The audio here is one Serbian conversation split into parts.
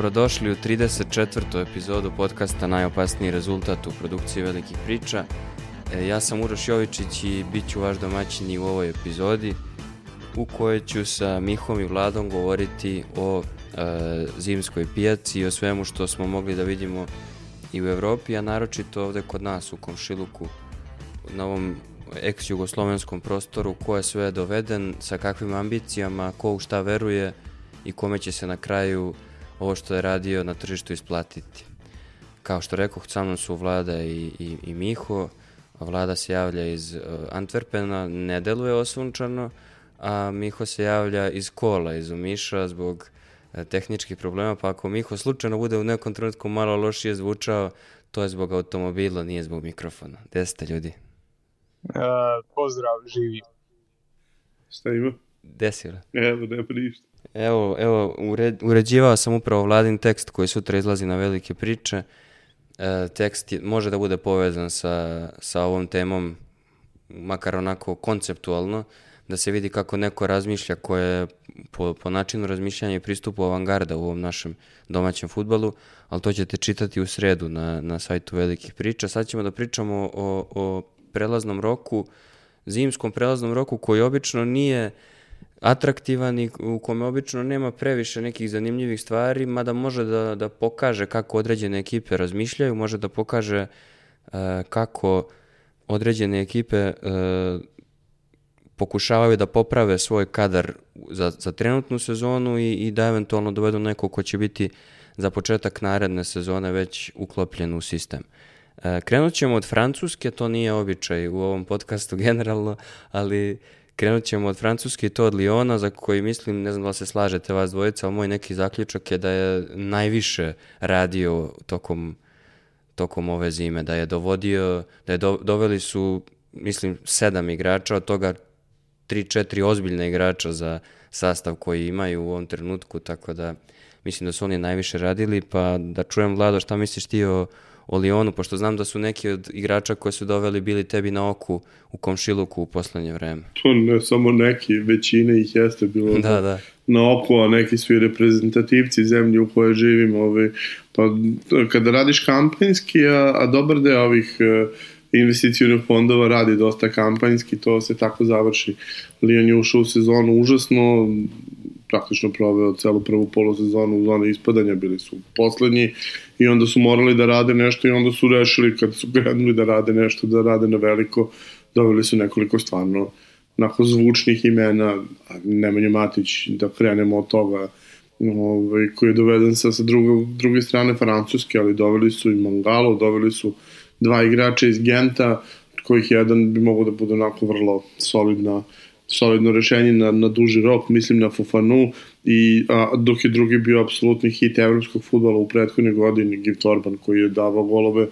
Dobrodošli u 34. epizodu podcasta Najopasniji rezultat u produkciji velikih priča. E, ja sam Uroš Jovičić i bit ću vaš domaćin i u ovoj epizodi u kojoj ću sa Mihom i Vladom govoriti o e, zimskoj pijaci i o svemu što smo mogli da vidimo i u Evropi, a naročito ovde kod nas u Komšiluku, na ovom ex-jugoslovenskom prostoru, ko je sve doveden, sa kakvim ambicijama, ko u šta veruje i kome će se na kraju ovo što je radio na tržištu isplatiti. Kao što rekao, sa mnom su Vlada i, i, i Miho, Vlada se javlja iz uh, Antwerpena, ne deluje osunčano, a Miho se javlja iz kola, iz Umiša, zbog uh, tehničkih problema, pa ako Miho slučajno bude u nekom trenutku malo lošije zvučao, to je zbog automobila, nije zbog mikrofona. Gde ste ljudi? Uh, pozdrav, živi. Šta ima? Gde si? Evo, nema ništa. Evo, evo ured, uređivao sam upravo vladin tekst koji sutra izlazi na velike priče. E, tekst je, može da bude povezan sa, sa ovom temom, makar onako konceptualno, da se vidi kako neko razmišlja koje po, po načinu razmišljanja i pristupu avangarda u ovom našem domaćem futbalu, ali to ćete čitati u sredu na, na sajtu velikih priča. Sad ćemo da pričamo o, o prelaznom roku, zimskom prelaznom roku koji obično nije atraktivan i u kome obično nema previše nekih zanimljivih stvari, mada može da, da pokaže kako određene ekipe razmišljaju, može da pokaže uh, kako određene ekipe uh, pokušavaju da poprave svoj kadar za, za trenutnu sezonu i, i da eventualno dovedu neko ko će biti za početak naredne sezone već uklopljen u sistem. E, krenut ćemo od Francuske, to nije običaj u ovom podcastu generalno, ali Krenut ćemo od Francuske i to od Liona, za koji mislim, ne znam da se slažete vas dvojica, ali moj neki zaključak je da je najviše radio tokom, tokom ove zime, da je dovodio, da je do, doveli su, mislim, sedam igrača, od toga tri, četiri ozbiljne igrača za sastav koji imaju u ovom trenutku, tako da mislim da su oni najviše radili, pa da čujem Vlado šta misliš ti o, o Lionu, pošto znam da su neki od igrača koje su doveli bili tebi na oku u komšiluku u poslednje vreme. To ne samo neki, većina ih jeste bilo da, da. na oku, a neki su i reprezentativci zemlje u kojoj živimo. Ovaj, pa kada radiš kampanjski, a, a dobar deo ovih uh, investicijonih fondova radi dosta kampanjski, to se tako završi. Lion je ušao u sezonu užasno, praktično proveo celu prvu polosezonu u zoni ispadanja, bili su poslednji i onda su morali da rade nešto i onda su rešili kad su krenuli da rade nešto, da rade na veliko, doveli su nekoliko stvarno onako zvučnih imena, Nemanja Matić, da krenemo od toga, ovaj, koji je doveden sa, sa druge, druge strane Francuske, ali doveli su i Mangalo, doveli su dva igrača iz Genta, kojih jedan bi mogao da bude onako vrlo solidna solidno rešenje na, na duži rok, mislim na Fofanu, i, a, dok je drugi bio apsolutni hit evropskog futbola u prethodnoj godini, Giv Torban, koji je davao golove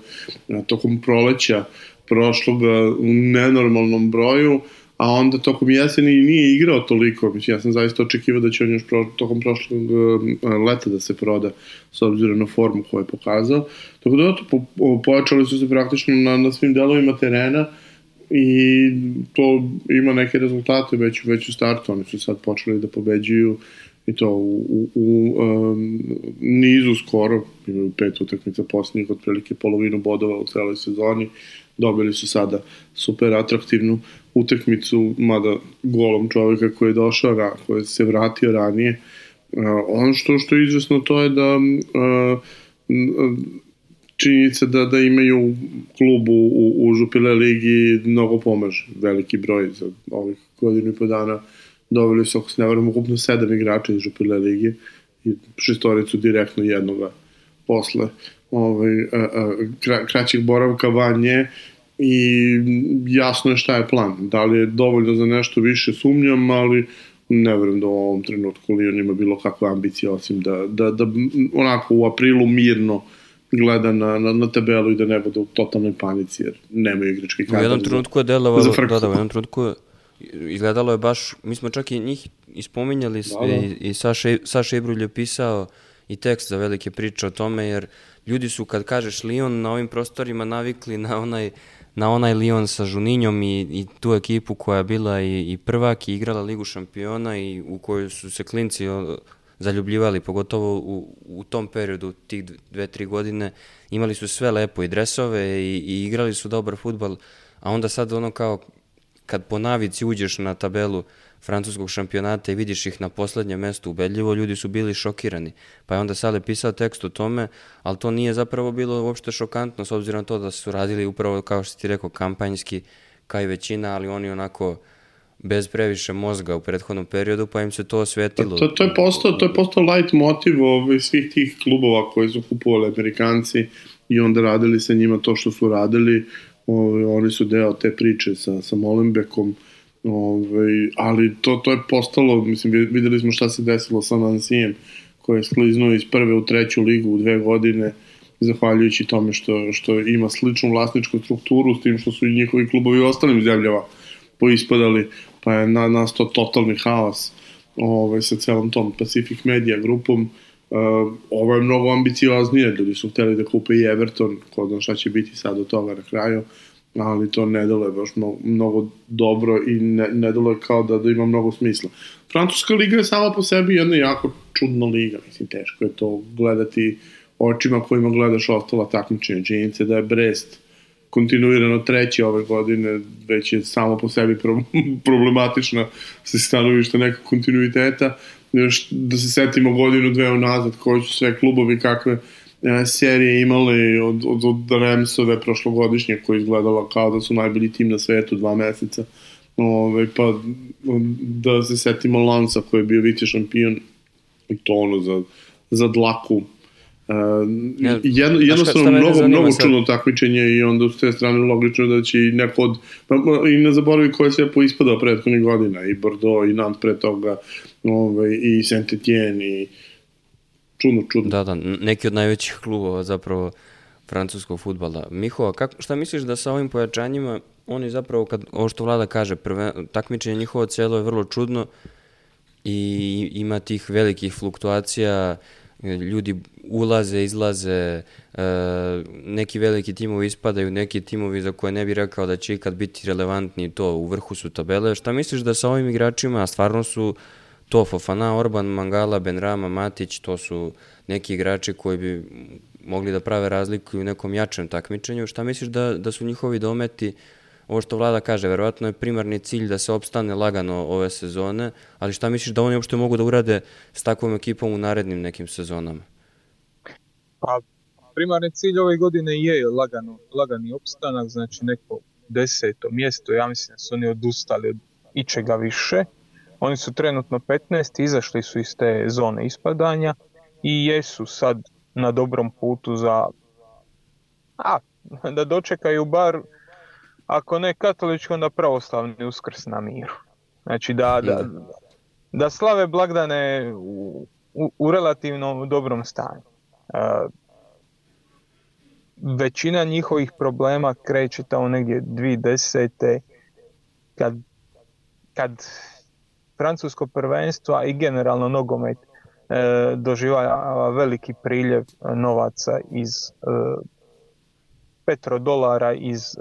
a, tokom proleća prošloga u nenormalnom broju, a onda tokom jeseni nije igrao toliko, mislim, ja sam zaista očekivao da će on još pro, tokom prošlog uh, leta da se proda s obzirom na formu koju je pokazao. Tako da po, pojačali su se praktično na, na svim delovima terena, i to ima neke rezultate već, već u startu, oni su sad počeli da pobeđuju i to u, u, u um, nizu skoro, imaju pet utakmica posljednjih, otprilike polovinu bodova u celoj sezoni, dobili su sada super atraktivnu utakmicu, mada golom čoveka koji je došao, koji se vratio ranije. Uh, ono što, što je izvesno to je da uh, činjenica da, da imaju klub u, u, Župile ligi mnogo pomaže. Veliki broj za ovih godinu i po dana doveli su, ako se ne varam, ukupno sedam igrača iz Župile ligi i šestoricu direktno jednoga posle ovaj, a, a, kra, kraćeg boravka van nje i jasno je šta je plan. Da li je dovoljno za nešto više sumnjam, ali ne verujem da u ovom trenutku Lyon ima bilo kakve ambicije osim da, da, da onako u aprilu mirno gleda na, na, na tabelu i da ne bude u totalnoj panici, jer nema igrački kadar. U jednom trenutku je delovalo, da, da, u jednom trenutku izgledalo je baš, mi smo čak i njih ispominjali da, da. i, i Saša, Saša Ibrulj je pisao i tekst za velike priče o tome, jer ljudi su kad kažeš Lyon na ovim prostorima navikli na onaj na onaj Lyon sa Žuninjom i, i tu ekipu koja je bila i, i prvak i igrala Ligu šampiona i u kojoj su se klinci zaljubljivali, pogotovo u, u tom periodu, tih dve, tri godine, imali su sve lepo i dresove i, i igrali su dobar futbal, a onda sad ono kao kad po navici uđeš na tabelu francuskog šampionata i vidiš ih na poslednjem mestu ubedljivo, ljudi su bili šokirani. Pa je onda Sale pisao tekst o tome, ali to nije zapravo bilo uopšte šokantno s obzirom na to da su radili upravo, kao što ti rekao, kampanjski kao i većina, ali oni onako bez previše mozga u prethodnom periodu, pa im se to osvetilo. To, to, je postao, to je postao light motiv ovaj, svih tih klubova koji su kupovali Amerikanci i onda radili sa njima to što su radili. Ovaj, oni su deo te priče sa, sa Molenbekom, ovaj, ali to, to je postalo, mislim, videli smo šta se desilo sa Nansijem, koji je skliznuo iz prve u treću ligu u dve godine, zahvaljujući tome što, što ima sličnu vlasničku strukturu, s tim što su i njihovi klubovi u ostalim zemljama poispadali, pa je na, nastao totalni haos ovaj, sa celom tom Pacific Media grupom. Uh, ovo je mnogo ambicioznije, ljudi su hteli da kupe i Everton, ko zna šta će biti sad od toga na kraju, ali to ne dole baš mnogo, mnogo dobro i ne, ne dole kao da, da ima mnogo smisla. Francuska liga je sama po sebi jedna jako čudna liga, mislim, teško je to gledati očima kojima gledaš ostala takmičenja. Činjenica da je Brest kontinuirano treći ove godine, već je samo po sebi problematična sa stanovišta nekog kontinuiteta. Još da se setimo godinu, dve unazad, koji su sve klubovi, kakve e, serije imali od, od, od Remsove prošlogodišnje, koja izgledala kao da su najbolji tim na svetu dva meseca. Ove, pa da se setimo Lansa koji je bio vice šampion i to ono za, za dlaku Uh, jedno, jednostavno mnogo, mnogo čudno takmičenje i onda s te strane logično da će i neko od, pa, i ne zaboravi ko je sve poispadao prethodnih godina, i Bordeaux, i Nantes pre toga, ovaj, i Saint-Étienne, i čudno, čudno. Da, da, neki od najvećih klubova zapravo francuskog futbala. Miho, kako, šta misliš da sa ovim pojačanjima, oni zapravo, kad, ovo što vlada kaže, prve, takmičenje njihovo celo je vrlo čudno i ima tih velikih fluktuacija, ljudi ulaze, izlaze, e, neki veliki timovi ispadaju, neki timovi za koje ne bi rekao da će ikad biti relevantni to u vrhu su tabele. Šta misliš da sa ovim igračima, stvarno su to Fofana, Orban, Mangala, Benrama, Matić, to su neki igrači koji bi mogli da prave razliku u nekom jačem takmičenju. Šta misliš da, da su njihovi dometi ovo što vlada kaže, verovatno je primarni cilj da se opstane lagano ove sezone, ali šta misliš da oni uopšte mogu da urade s takvom ekipom u narednim nekim sezonama? Pa, primarni cilj ove godine je lagano, lagani opstanak, znači neko deseto mjesto, ja mislim da su oni odustali od ičega više. Oni su trenutno 15, izašli su iz te zone ispadanja i jesu sad na dobrom putu za a, da dočekaju bar ako ne katolički, onda pravoslavni uskrs na miru. Znači da, da, da slave blagdane u, u, u relativno dobrom stanju. Uh, većina njihovih problema kreće tamo negdje 2010. kad, kad francusko prvenstvo i generalno nogomet e, doživava veliki priljev novaca iz e, petrodolara iz e,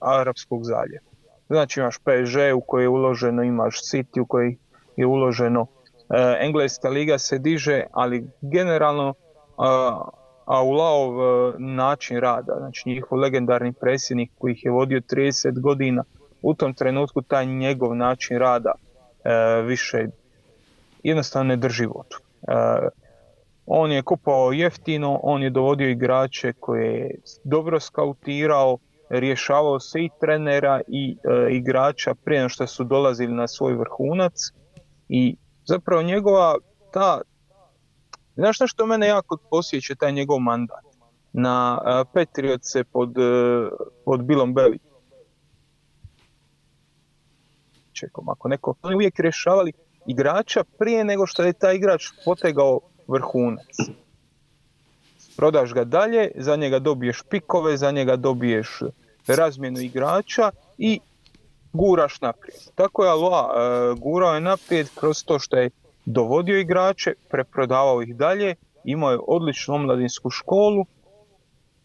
Arapskog zaljeva. Znači imaš PSG u koje je uloženo, imaš City u koji je uloženo, e, Engleska liga se diže, ali generalno a, Aulaov e, način rada, znači njihov legendarni predsjednik koji ih je vodio 30 godina, u tom trenutku taj njegov način rada e, više jednostavno ne drži vodu. E, on je kupao jeftino, on je dovodio igrače koje je dobro skautirao, rješavao se i trenera i e, igrača prije nego što su dolazili na svoj vrhunac. I zapravo njegova ta znaš na što mene jako posjeća taj njegov mandat? Na e, Patriotse pod, e, pod Bilom Beli čekom ako neko oni uvijek rješavali igrača prije nego što je taj igrač potegao vrhunac. Prodaš ga dalje, za njega dobiješ pikove, za njega dobiješ razmjenu igrača i guraš naprijed. Tako je Aloa e, gurao je naprijed kroz to što je dovodio igrače, preprodavao ih dalje, imao je odličnu omladinsku školu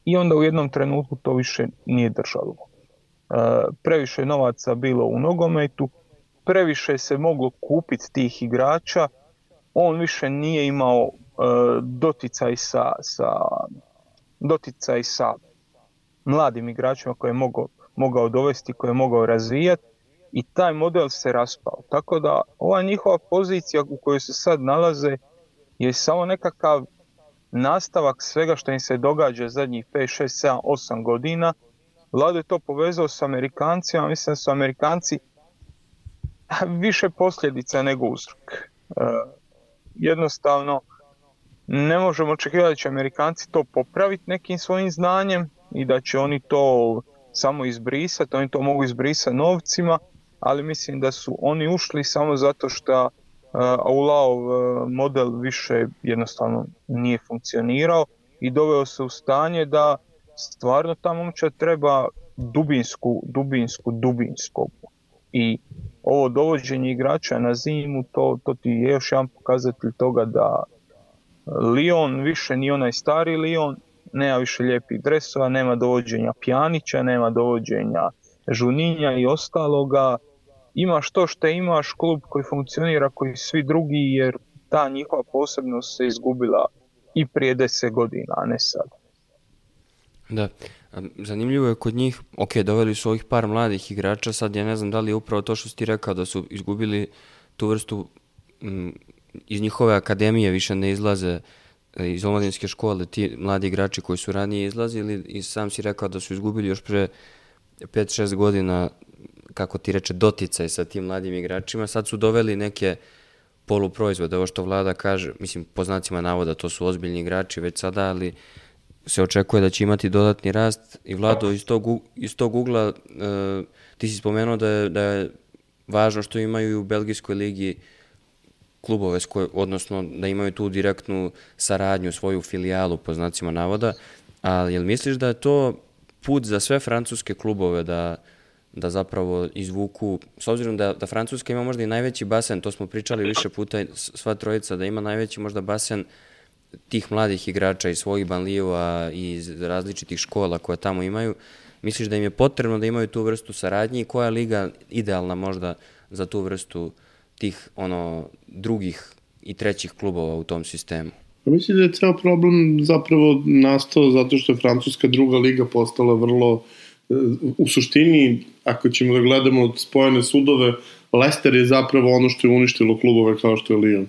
i onda u jednom trenutku to više nije držalo. E, previše novaca bilo u nogometu, previše se moglo kupiti tih igrača, on više nije imao uh, doticaj sa, sa doticaj sa mladim igračima koje je mogao, mogao dovesti, koje je mogao razvijati i taj model se raspao. Tako da ova njihova pozicija u kojoj se sad nalaze je samo nekakav nastavak svega što im se događa zadnjih 5, 6, 7, 8 godina. Vlado je to povezao s Amerikancima, mislim da su Amerikanci više posljedica nego uzrok. E, jednostavno, ne možemo očekivati da će Amerikanci to popraviti nekim svojim znanjem i da će oni to samo izbrisati, oni to mogu izbrisati novcima, ali mislim da su oni ušli samo zato što uh, Aulaov uh, model više jednostavno nije funkcionirao i doveo se u stanje da stvarno ta momčad treba dubinsku, dubinsku, dubinsku. I ovo dovođenje igrača na zimu, to, to ti je još jedan pokazatelj toga da Lyon više ni onaj stari Lyon, nema više lijepih dresova, nema dovođenja Pjanića, nema dovođenja Žuninja i ostaloga. Imaš to što imaš, klub koji funkcionira koji svi drugi, jer ta njihova posebnost se izgubila i prije deset godina, a ne sad. Da, zanimljivo je kod njih, ok, doveli su ovih par mladih igrača, sad ja ne znam da li je upravo to što si ti rekao da su izgubili tu vrstu m, iz njihove akademije više ne izlaze e, iz omladinske škole ti mladi igrači koji su ranije izlazili i sam si rekao da su izgubili još pre 5-6 godina kako ti reče doticaj sa tim mladim igračima, sad su doveli neke poluproizvode, ovo što vlada kaže, mislim po znacima navoda to su ozbiljni igrači već sada, ali se očekuje da će imati dodatni rast i vlado iz tog, iz tog ugla uh, ti si spomenuo da je, da je važno što imaju u Belgijskoj ligi uh, klubove, koje, odnosno da imaju tu direktnu saradnju, svoju filijalu po znacima navoda, ali jel misliš da je to put za sve francuske klubove da, da zapravo izvuku, s obzirom da, da Francuska ima možda i najveći basen, to smo pričali više puta, sva trojica, da ima najveći možda basen tih mladih igrača iz svojih banlijeva i iz različitih škola koje tamo imaju, misliš da im je potrebno da imaju tu vrstu saradnje i koja liga idealna možda za tu vrstu uh, tih ono drugih i trećih klubova u tom sistemu? Ja mislim da je ceo problem zapravo nastao zato što je Francuska druga liga postala vrlo u suštini, ako ćemo da gledamo spojene sudove, Leicester je zapravo ono što je uništilo klubove kao što je Lyon.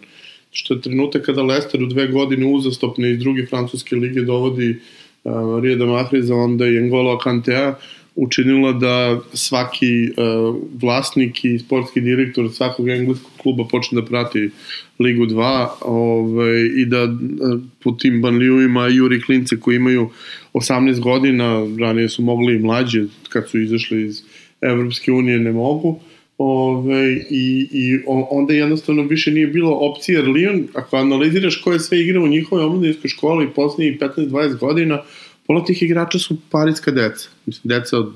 Što je trenutak kada Leicester u dve godine uzastopne iz druge francuske lige dovodi uh, Rijeda Mahriza, onda i N'Golo Kantea, učinila da svaki uh, vlasnik i sportski direktor svakog engleskog kluba počne da prati Ligu 2 ovaj, i da uh, po tim banlijuvima juri klince koji imaju 18 godina, ranije su mogli i mlađe kad su izašli iz Evropske unije ne mogu, Ove, i, i onda jednostavno više nije bilo opcije, jer Lyon, ako analiziraš ko je sve igrao u njihovoj omladinskoj školi poslednjih 15-20 godina, pola tih igrača su parijska deca. Mislim, deca od,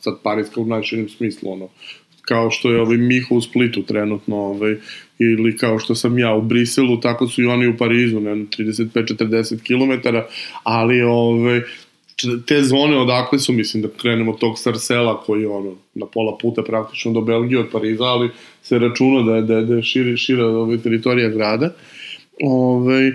sad parijska u najširem smislu, ono, kao što je ovaj Miho u Splitu trenutno, ovaj, ili kao što sam ja u Briselu, tako su i oni u Parizu, ne, 35-40 km, ali ovaj, te zone odakle su, mislim da krenemo tog Sarsela koji je ono, na pola puta praktično do Belgije od Pariza, ali se računa da je, da je, da je šira, šira ovaj, teritorija grada. Ove,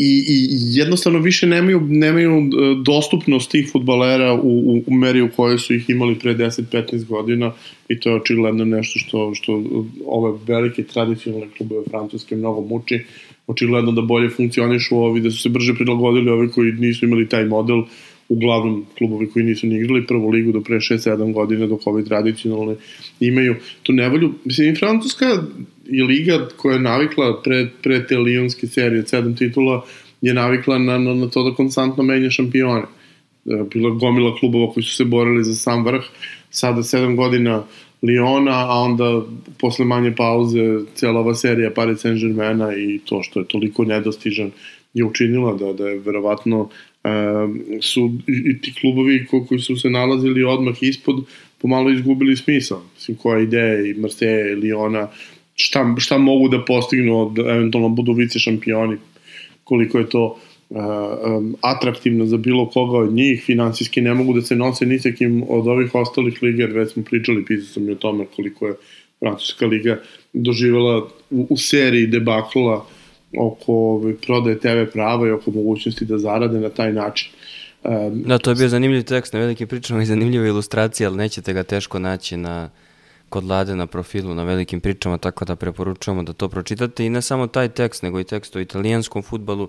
i, i jednostavno više nemaju, nemaju e, dostupnost tih futbalera u, u, u meri u kojoj su ih imali pre 10-15 godina i to je očigledno nešto što, što ove velike tradicionalne klubove francuske mnogo muči očigledno da bolje funkcionišu ovi, da su se brže prilagodili ovi koji nisu imali taj model uglavnom klubovi koji nisu ni igrali prvu ligu do pre 6-7 godina dok ovi tradicionalne imaju tu nevolju. Mislim, i Francuska i liga koja je navikla pre, pre te lijonske serije sedam titula je navikla na, na, na to da konstantno menja šampione. E, bila gomila klubova koji su se borili za sam vrh, sada sedam godina Liona, a onda posle manje pauze cijela ova serija Paris Saint-Germaina i to što je toliko nedostižan je učinila da, da je verovatno e, su i ti klubovi ko, koji su se nalazili odmah ispod pomalo izgubili smisao. Mislim, koja ideja i Marseille, Liona, šta, šta mogu da postignu od eventualno budu vice šampioni, koliko je to atraktivno za bilo koga od njih, finansijski ne mogu da se nose ni sa kim od ovih ostalih liga, jer već smo pričali, pisao sam i o tome koliko je Francuska liga doživjela u, u seriji debakla oko ove, prodaje TV prava i oko mogućnosti da zarade na taj način. Um, da, to je bio zanimljiv tekst na velikim pričama i zanimljiva ilustracija, ali nećete ga teško naći na kod Lade na profilu na velikim pričama, tako da preporučujemo da to pročitate i ne samo taj tekst, nego i tekst o italijanskom futbalu,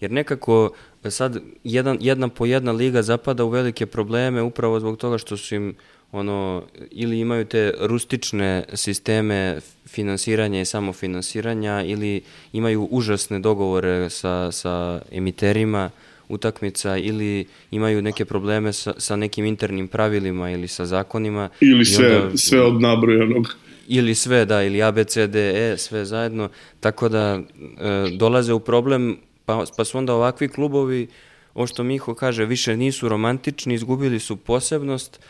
jer nekako sad jedan, jedna po jedna liga zapada u velike probleme upravo zbog toga što su im ono, ili imaju te rustične sisteme finansiranja i samofinansiranja ili imaju užasne dogovore sa, sa emiterima utakmica ili imaju neke probleme sa, sa nekim internim pravilima ili sa zakonima. Ili sve, onda, sve od nabrojanog. Ili sve, da, ili A, B, C, D, E, sve zajedno. Tako da e, dolaze u problem, pa, pa su onda ovakvi klubovi, o što Miho kaže, više nisu romantični, izgubili su posebnost,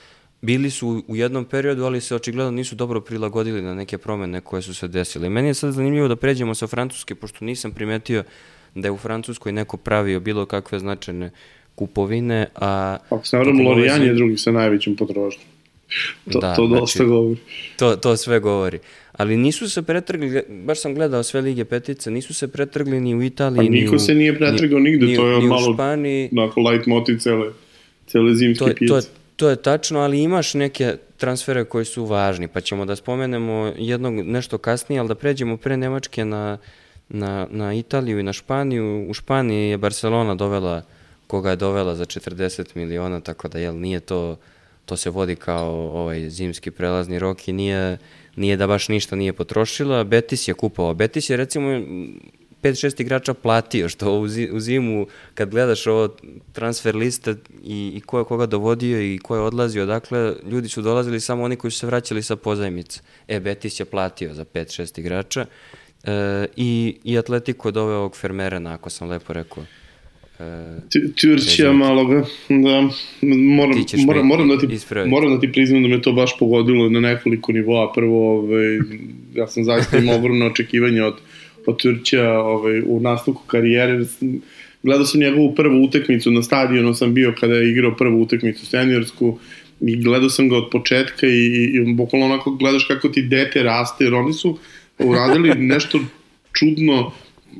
bili su u jednom periodu, ali se očigledno nisu dobro prilagodili na neke promene koje su se desile. Meni je sad zanimljivo da pređemo sa Francuske, pošto nisam primetio da je u Francuskoj neko pravio bilo kakve značajne kupovine, a... Ako se naravno Lorijan je drugi sa najvećim potrošnjom. To, da, to dosta znači, govori. To, to sve govori. Ali nisu se pretrgli, baš sam gledao sve lige petice, nisu se pretrgli ni u Italiji, pa niko ni u, se nije pretrgao ni, nigde, ni, to je ni malo Španiji, onako light motiv cele, cele zimske to, pijace. To, to je tačno, ali imaš neke transfere koji su važni, pa ćemo da spomenemo jednog nešto kasnije, ali da pređemo pre Nemačke na, na, na Italiju i na Španiju. U Španiji je Barcelona dovela koga je dovela za 40 miliona, tako da jel, nije to, to se vodi kao ovaj zimski prelazni rok i nije, nije da baš ništa nije potrošila. Betis je kupovao. Betis je recimo 5-6 igrača platio, što u zimu kad gledaš ovo transfer liste i, i ko je koga dovodio i ko je odlazio, dakle, ljudi su dolazili samo oni koji su se vraćali sa pozajmice. E, Betis je platio za 5-6 igrača e, i, i Atletico doveo ovog Fermerena, ako sam lepo rekao. E, Turčija maloga, da, moram, moram, moram, da ti, ispraviti. moram da ti priznam da me to baš pogodilo na nekoliko nivoa. Prvo, ovaj, ja sam zaista imao ogromno očekivanje od od Turća ovaj, u nastavku karijere. Gledao sam njegovu prvu utakmicu na stadionu, sam bio kada je igrao prvu utakmicu seniorsku i gledao sam ga od početka i, i, i bukvalno onako gledaš kako ti dete raste, jer oni su uradili nešto čudno,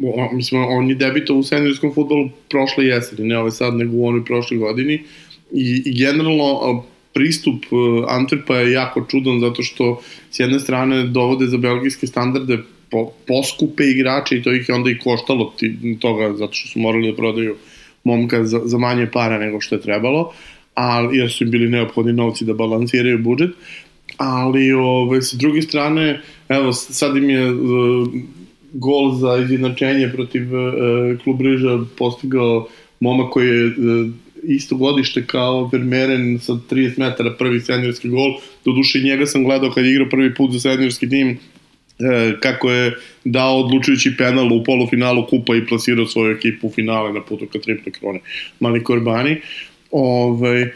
o, mislim, on je debitao u seniorskom futbolu prošle jeseni, ne ove sad, nego u onoj prošle godini. I, i generalno pristup e, Antwerpa je jako čudan zato što s jedne strane dovode za belgijske standarde po, poskupe igrače i to ih je onda i koštalo ti, toga zato što su morali da prodaju momka za, za manje para nego što je trebalo, ali, jer su im bili neophodni novci da balansiraju budžet, ali ove, sa druge strane, evo, sad im je uh, gol za izjednačenje protiv uh, klub Riža postigao momak koji je uh, isto godište kao Vermeeren sa 30 metara prvi seniorski gol. Do duše njega sam gledao kad je igrao prvi put za seniorski tim e, kako je dao odlučujući penal u polufinalu kupa i plasirao svoju ekipu u finale na putu ka triple krone Mali Korbani. Ove, ovaj, e,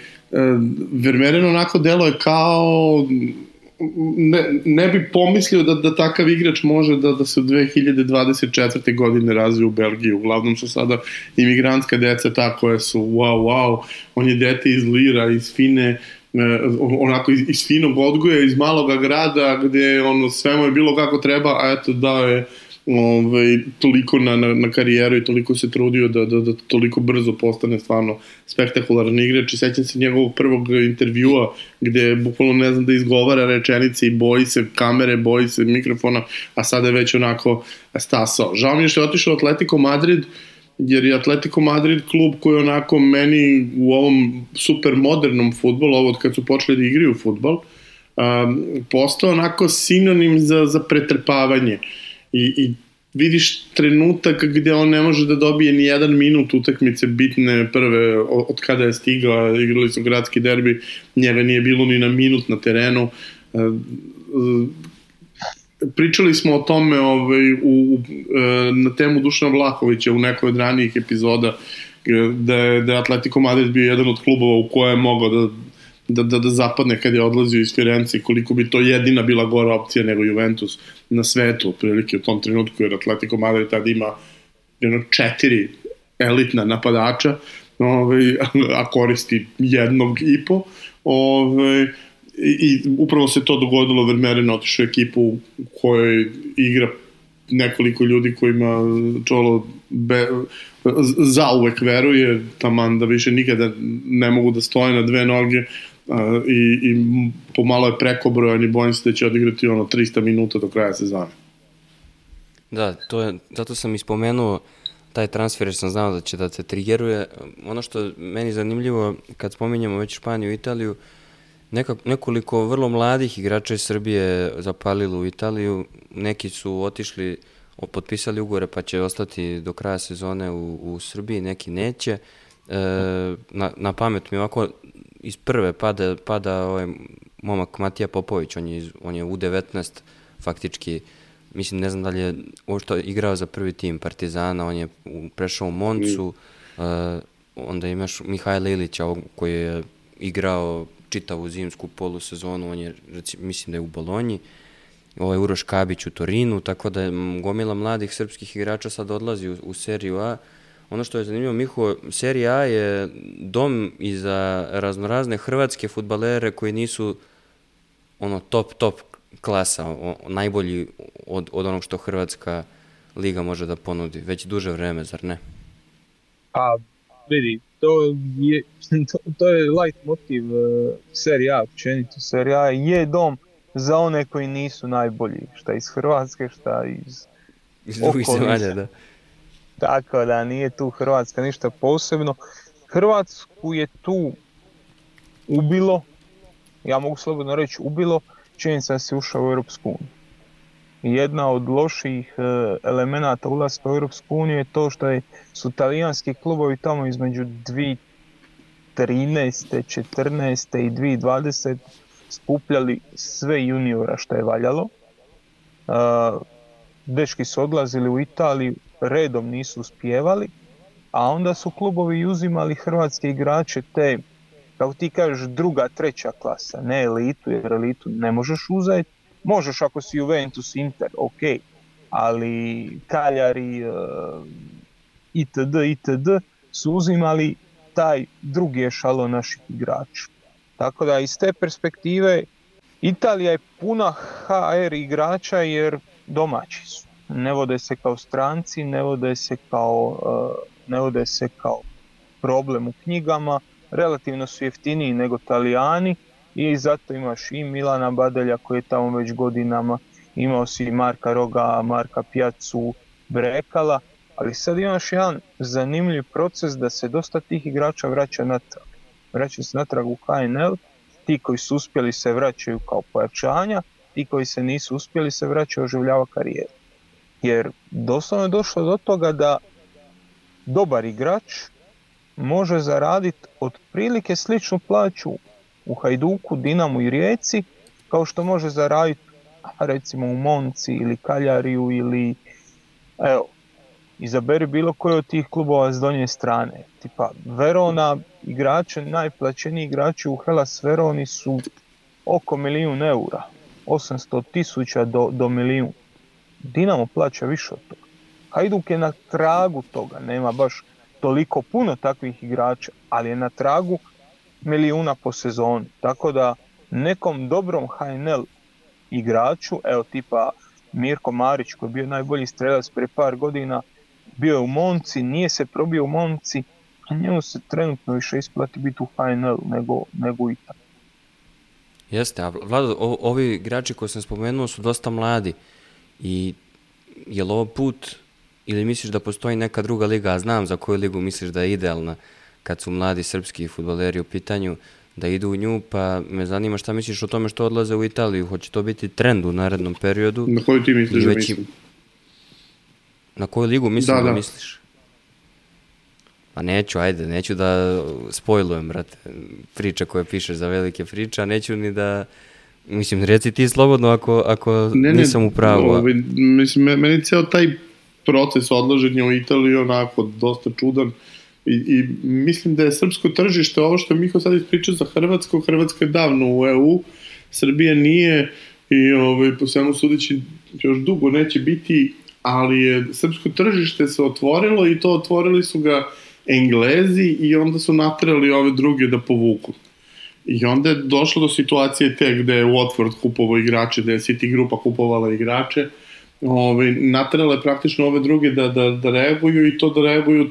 Vermeeren onako delo je kao ne, ne bi pomislio da, da takav igrač može da, da se u 2024. godine razvije u Belgiji. Uglavnom su sada imigrantska deca ta koja su wow, wow, on je dete iz Lira, iz Fine, E, onako iz, iz finog odgoja, iz maloga grada gde ono, sve mu je bilo kako treba, a eto dao je ovaj, toliko na, na, na karijeru i toliko se trudio da, da, da toliko brzo postane stvarno spektakularan igrač i sećam se njegovog prvog intervjua gde bukvalno ne znam da izgovara rečenice i boji se kamere, boji se mikrofona, a sada je već onako stasao. Žao mi je što je otišao Atletico Madrid, uh, jer je Atletico Madrid klub koji onako meni u ovom super modernom futbolu, ovo od kad su počeli da igraju futbol, um, postao onako sinonim za, za pretrpavanje. I, I vidiš trenutak gde on ne može da dobije ni jedan minut utakmice bitne prve od kada je stigao, igrali su gradski derbi, njega nije bilo ni na minut na terenu. Pričali smo o tome ovaj, u, u, e, na temu Dušana Vlahovića u nekoj od ranijih epizoda da je, da je Atletico Madrid bio jedan od klubova u koje je mogao da, da, da, da zapadne kad je odlazio iz Firenze koliko bi to jedina bila gora opcija nego Juventus na svetu, otprilike u tom trenutku, jer Atletico Madrid tada ima jedno četiri elitna napadača, ovaj, a koristi jednog i po, ovaj, i, i upravo se to dogodilo, Vermeeren otišao ekipu u kojoj igra nekoliko ljudi kojima Čolo be, zauvek veruje, taman da više nikada ne mogu da stoje na dve noge i, i pomalo je prekobrojan i bojim se da će odigrati ono 300 minuta do kraja sezone. Da, to je, zato sam ispomenuo taj transfer jer sam znao da će da se trigeruje. Ono što meni zanimljivo kad spominjamo već Španiju i Italiju, neka, nekoliko vrlo mladih igrača iz Srbije zapalilo u Italiju, neki su otišli, potpisali ugovore pa će ostati do kraja sezone u, u Srbiji, neki neće. E, na, na pamet mi ovako iz prve pada, pada ovaj momak Matija Popović, on je, iz, on je u 19 faktički mislim, ne znam da li je što igrao za prvi tim Partizana, on je prešao u Moncu, mm. uh, onda imaš Mihajla Ilića koji je igrao čitavu zimsku polusezonu, on je, reci, mislim da je u Bolonji, ovaj Uroš Kabić u Torinu, tako da je gomila mladih srpskih igrača sad odlazi u, u seriju A. Ono što je zanimljivo, Miho, serija A je dom i za raznorazne hrvatske futbalere koji nisu ono top, top klasa, o, najbolji od, od onog što Hrvatska liga može da ponudi, već duže vreme, zar ne? Pa, vidi, to je, to, to je light motiv uh, serija, općenito serija je dom za one koji nisu najbolji, šta iz Hrvatske, šta iz iz drugih zemalja, da. Tako da nije tu Hrvatska ništa posebno. Hrvatsku je tu ubilo, ja mogu slobodno reći ubilo, činjenica da se ušao u Europsku uniju. Jedna od loših e, elemenata ulaska u Europsku uniju je to što je, su talijanski klubovi tamo između 2013. 14. i 2020 skupljali sve juniora što je valjalo. E, dečki su odlazili u Italiju, redom nisu uspjevali, a onda su klubovi uzimali hrvatske igrače te kako ti kažeš, druga, treća klasa, ne elitu, jer elitu ne možeš uzeti. Možeš ako si Juventus, Inter, ok, ali Kaljari, uh, itd., itd. su uzimali taj drugi ešalo naših igrača. Tako da iz te perspektive Italija je puna HR igrača jer domaći su. Ne vode se kao stranci, ne vode se kao, uh, ne vode se kao problem u knjigama, relativno su jeftiniji nego Talijani i zato imaš i Milana Badelja koji je tamo već godinama, imao si i Marka Roga, Marka Pjacu, Brekala, ali sad imaš jedan zanimljiv proces da se dosta tih igrača vraća natrag. Vraća se natrag u HNL, ti koji su uspjeli se vraćaju kao pojačanja, ti koji se nisu uspjeli se vraćaju oživljava karijeru. Jer doslovno je došlo do toga da dobar igrač može zaraditi otprilike sličnu plaću u Hajduku, Dinamu i Rijeci, kao što može zaraditi recimo u Monci ili Kaljariju ili evo, izaberi bilo koji od tih klubova s donje strane. Tipa Verona, igrače, najplaćeniji igrači u Hellas Veroni su oko milijun eura, 800 tisuća do, do milijun. Dinamo plaća više od toga. Hajduk je na tragu toga, nema baš toliko puno takvih igrača, ali je na tragu milijuna po sezoni. Tako da nekom dobrom HNL igraču, evo tipa Mirko Marić koji je bio najbolji strelac pre par godina, bio je u Monci, nije se probio u Monci, a njemu se trenutno više isplati biti u HNL nego, nego u. Jeste, a Vlado, ovi igrači koje sam spomenuo su dosta mladi i je li ovo put ili misliš da postoji neka druga liga, a znam za koju ligu misliš da je idealna kad su mladi srpski futboleri u pitanju, da idu u nju, pa me zanima šta misliš o tome što odlaze u Italiju, hoće to biti trend u narednom periodu? Na koju ti misliš da mislim? Na koju ligu mislim da, da, da misliš? Pa neću, ajde, neću da spojlujem, brate, priče koje pišeš za velike priče, a neću ni da, mislim, reci ti slobodno ako, ako ne, nisam u pravu. Ovaj, mislim, meni ceo taj proces odlaženja u Italiju onako dosta čudan i, i mislim da je srpsko tržište ovo što Miho sad ispričao za Hrvatsko, Hrvatska je davno u EU, Srbija nije i ovaj, po svemu sudeći još dugo neće biti, ali je srpsko tržište se otvorilo i to otvorili su ga Englezi i onda su natrali ove druge da povuku. I onda je došlo do situacije te gde je Watford kupovao igrače, gde je City grupa kupovala igrače, ove, natrale praktično ove druge da, da, da reaguju i to da reaguju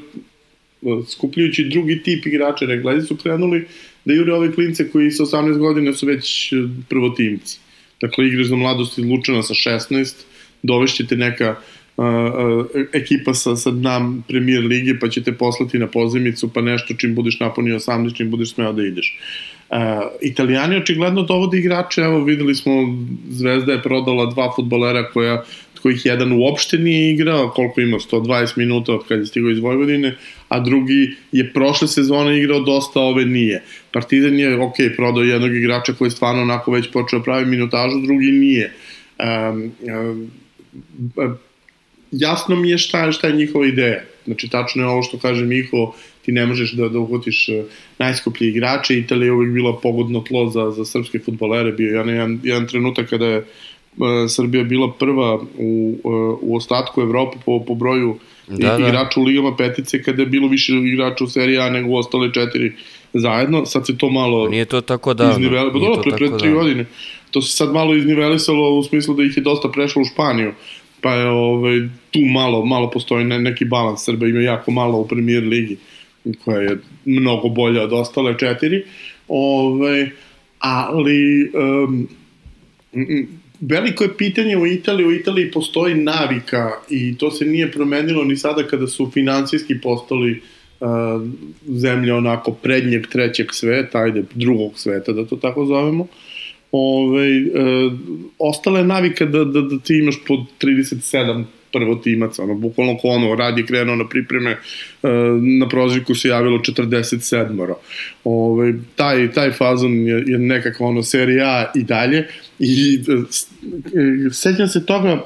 skupljujući drugi tip igrača. Reglezi su krenuli da jure ove klince koji sa 18 godina su već prvotimci. Dakle, igraš za mladost iz Lučana sa 16, dovešćete neka uh, ekipa sa, sa dna premier lige, pa će te poslati na pozemicu, pa nešto čim budeš napunio 18, čim budeš smeo da ideš. Uh, Italijani očigledno dovode igrače, evo videli smo Zvezda je prodala dva futbolera koja kojih jedan uopšte nije igrao, koliko ima, 120 minuta od kada je stigao iz Vojvodine, a drugi je prošle sezone igrao dosta, ove nije. Partizan je, ok, prodao jednog igrača koji je stvarno onako već počeo pravi minutažu, drugi nije. Um, um, jasno mi je šta, šta je njihova ideja. Znači, tačno je ovo što kaže Miho, ti ne možeš da, da uhvatiš e, najskuplje igrače. Italija je uvijek bila pogodno tlo za, za srpske futbolere. Bio jedan, jedan, jedan trenutak kada je E, Srbija bila prva u, e, u ostatku Evrope po, po broju da, da. igrača u ligama petice kada je bilo više igrača u seriji A nego u ostale četiri zajedno, sad se to malo nije to tako da izniveli, pa dobro, pre, pre tri godine. To se sad malo iznivelisalo u smislu da ih je dosta prešlo u Španiju. Pa je ovaj, tu malo, malo postoji ne, neki balans. Srba ima jako malo u premier ligi koja je mnogo bolja od ostale četiri ovaj, ali um, veliko je pitanje u Italiji, u Italiji postoji navika i to se nije promenilo ni sada kada su financijski postali uh, zemlja onako prednjeg trećeg sveta, ajde drugog sveta da to tako zovemo. Ove, uh, ostala je navika da, da, da ti imaš po 37 prvotimaca, ono, bukvalno ko ono, rad je krenuo na pripreme, uh, na prozivku se javilo 47-oro. Ove, taj, taj fazon je, je nekakva ono, serija A i dalje, I e, sećam se toga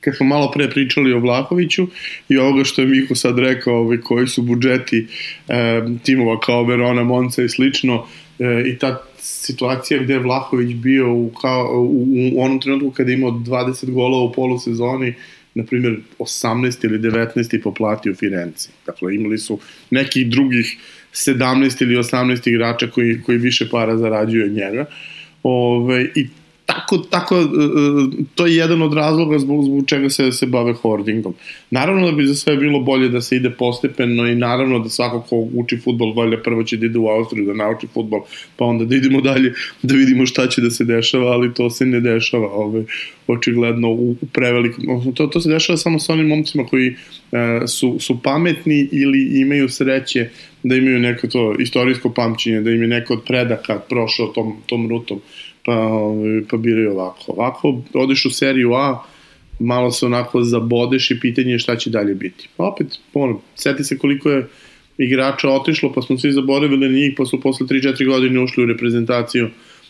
kad smo malo pre pričali o Vlahoviću i ovoga što je Miho sad rekao, ovaj, koji su budžeti e, timova kao Verona, Monca i slično, e, i ta situacija gde je Vlahović bio u, kao, u, u onom trenutku kada je imao 20 gola u polusezoni, na primjer 18 ili 19 po plati u Firenci. Dakle, imali su nekih drugih 17 ili 18 igrača koji, koji više para zarađuju od njega. Ove, I tako, tako, e, e, to je jedan od razloga zbog, zbog čega se, se bave hoardingom. Naravno da bi za sve bilo bolje da se ide postepeno i naravno da svako ko uči futbol valjda prvo će da ide u Austriju da nauči futbol, pa onda da idemo dalje da vidimo šta će da se dešava, ali to se ne dešava ove, očigledno u prevelikom, to, to se dešava samo sa onim momcima koji e, su, su pametni ili imaju sreće da imaju neko to istorijsko pamćenje, da im je neko od predaka prošao tom, tom rutom pa, ovaj, pa biraju ovako. Ovako, odeš u seriju A, malo se onako zabodeš i pitanje je šta će dalje biti. Pa opet, ono, seti se koliko je igrača otišlo, pa smo svi zaboravili na njih, pa su posle 3-4 godine ušli u reprezentaciju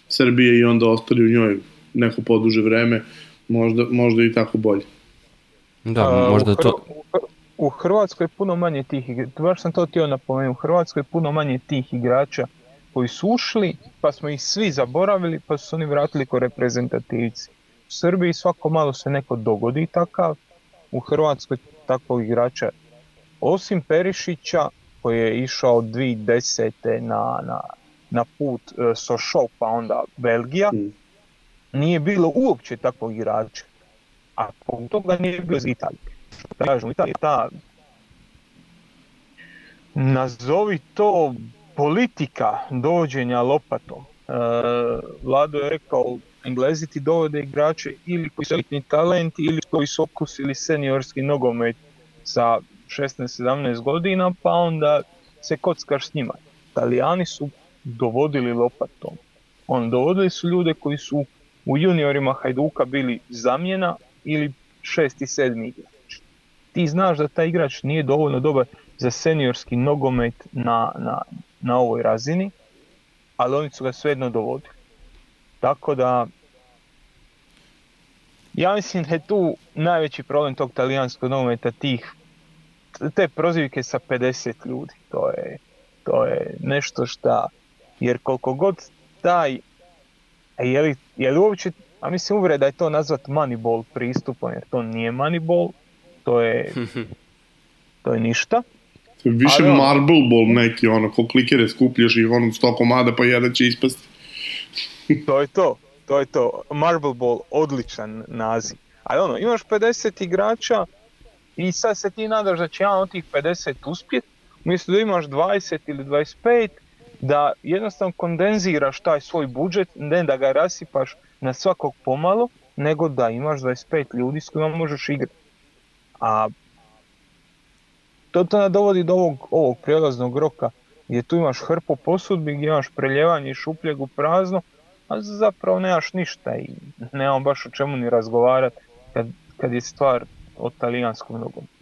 Srbije i onda ostali u njoj neko poduže vreme, možda, možda i tako bolje. Da, možda to... U Hrvatskoj je puno manje tih igrača, baš sam to htio napomenuti, u Hrvatskoj je puno manje tih igrača koji su ušli, pa smo ih svi zaboravili, pa su se oni vratili ko reprezentativci. U Srbiji svako malo se neko dogodi takav, u Hrvatskoj takvog igrača, osim Perišića, koji je išao 2010. na, na, na put e, Sošov, pa onda Belgija, mm. nije bilo uopće takvog igrača. A po toga nije bilo iz Italije. Što kažem, Italija ta nazovi to politika dovođenja lopatom. E, Vlado je rekao, Englezi ti dovode igrače ili koji su elitni talenti ili koji su okusili seniorski nogomet sa 16-17 godina, pa onda se kockaš s njima. Italijani su dovodili lopatom. On dovodili su ljude koji su u juniorima Hajduka bili zamjena ili šesti, sedmi igrač. Ti znaš da taj igrač nije dovoljno dobar za seniorski nogomet na, na, na ovoj razini, ali oni su ga svejedno dovodili. Tako da, ja mislim da je tu najveći problem tog talijanskog nogometa, tih, te prozivke sa 50 ljudi. To je, to je nešto šta, jer koliko god taj, je li, je li uopće, a mislim uvre da je to nazvat moneyball pristupom, jer to nije moneyball, to je, to je ništa. Više Ali marble ball neki, ono, ko klikere skupljaš ih, ono, sto komada, pa jedan će ispasti. To je to, to je to. Marble Ball, odličan naziv. Ali ono, imaš 50 igrača i sad se ti nadaš da će jedan od tih 50 uspjet, umjesto da imaš 20 ili 25, da jednostavno kondenziraš taj svoj budžet, ne da ga rasipaš na svakog pomalo, nego da imaš 25 ljudi s kojima možeš igrati. A to te dovodi do ovog, ovog prijelaznog roka gdje tu imaš hrpu posudbi, gdje imaš preljevanje šupljeg u prazno, a zapravo nemaš ništa i nemam baš o čemu ni razgovarati kad, kad je stvar o talijanskom nogometu.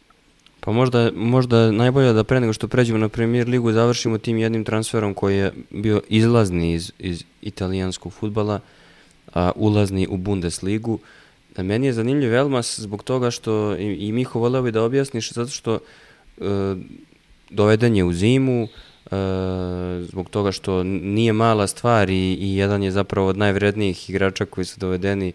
Pa možda, možda je najbolje da pre nego što pređemo na Premier ligu završimo tim jednim transferom koji je bio izlazni iz, iz italijanskog futbala, a ulazni u Bundesligu. A Meni je zanimljiv Elmas zbog toga što, i, i Miho voleo bi da objasniš, zato što e, doveden je u zimu, e, zbog toga što nije mala stvar i, i jedan je zapravo od najvrednijih igrača koji su dovedeni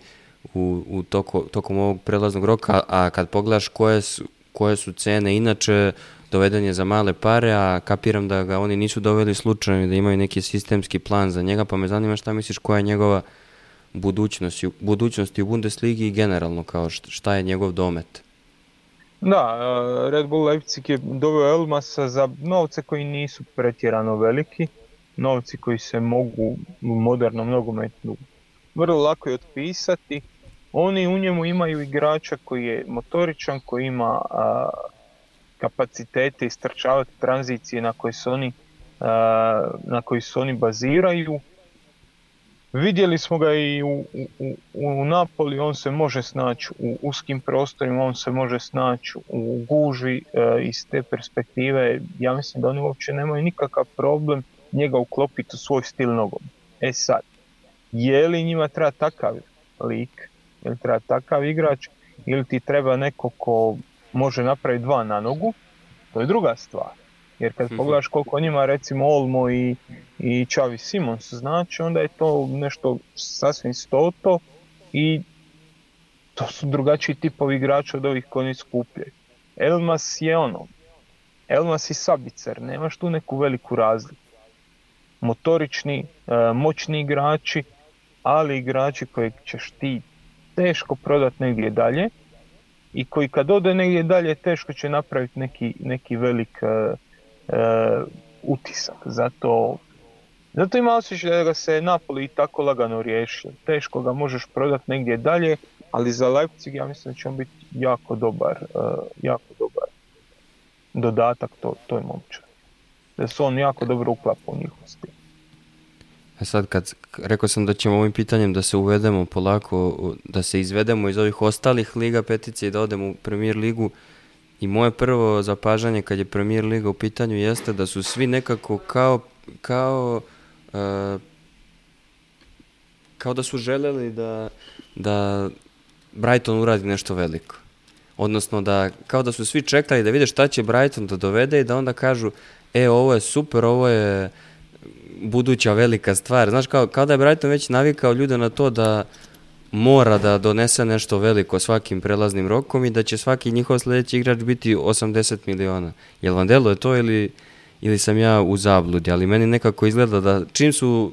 u, u toko, tokom ovog prelaznog roka, a kad pogledaš koje su, koje su cene inače, doveden je za male pare, a kapiram da ga oni nisu doveli slučajno da imaju neki sistemski plan za njega, pa me zanima šta misliš koja je njegova budućnost, budućnost u Bundesligi i generalno, kao št- šta je njegov domet. Da, e, Red Bull Leipzig je doveo Elmasa za novce koji nisu pretjerano veliki, novci koji se mogu u modernom nogometu vrlo lako i otpisati. Oni u njemu imaju igrača koji je motoričan, koji ima a, kapacitete istrčavati tranzicije na koje se oni, a, na koji se oni baziraju. Vidjeli smo ga i u, u, u- Napoli, on se može snaći u uskim prostorima, on se može snaći u gužvi e, iz te perspektive. Ja mislim da oni uopće nemaju nikakav problem njega uklopiti u svoj stil nogom. E sad, je li njima treba takav lik, je li treba takav igrač, ili ti treba neko ko može napraviti dva na nogu, to je druga stvar. Jer kad Mhm. pogledaš koliko njima recimo Olmo i, i Čavi Simons znači, onda je to nešto sasvim stoto i to su drugačiji tipovi igrača od ovih koji oni skupljaju. Elmas je ono, Elmas i Sabicer, nemaš tu neku veliku razliku. Motorični, e, moćni igrači, ali igrači kojeg ćeš ti teško prodat negdje dalje i koji kad ode negdje dalje teško će napraviti neki, neki velik e, e, utisak. Zato, zato ima osjećaj da ga se Napoli i tako lagano riješio. Teško ga možeš prodat negdje dalje, ali za Leipzig ja mislim da će on biti jako dobar, e, jako dobar dodatak to, toj momčadi. Da se on jako dobro uklapa u njihov stil. A sad kad, rekao sam da ćemo ovim pitanjem da se uvedemo polako, da se izvedemo iz ovih ostalih liga petice i da odemo u Premier ligu. I moje prvo zapažanje kad je Premier liga u pitanju jeste da su svi nekako kao, kao, e, kao da su želeli da, da Brighton uradi nešto veliko. Odnosno da, kao da su svi čekali da vide šta će Brighton da dovede i da onda kažu, e, ovo je super, ovo je buduća velika stvar. Znaš, kao, kao da je Brighton već navikao ljude na to da mora da donese nešto veliko svakim prelaznim rokom i da će svaki njihov sljedeći igrač biti 80 miliona. Jel vam deluje to ili, ili sam ja u zabludi? Ali meni nekako izgleda da čim su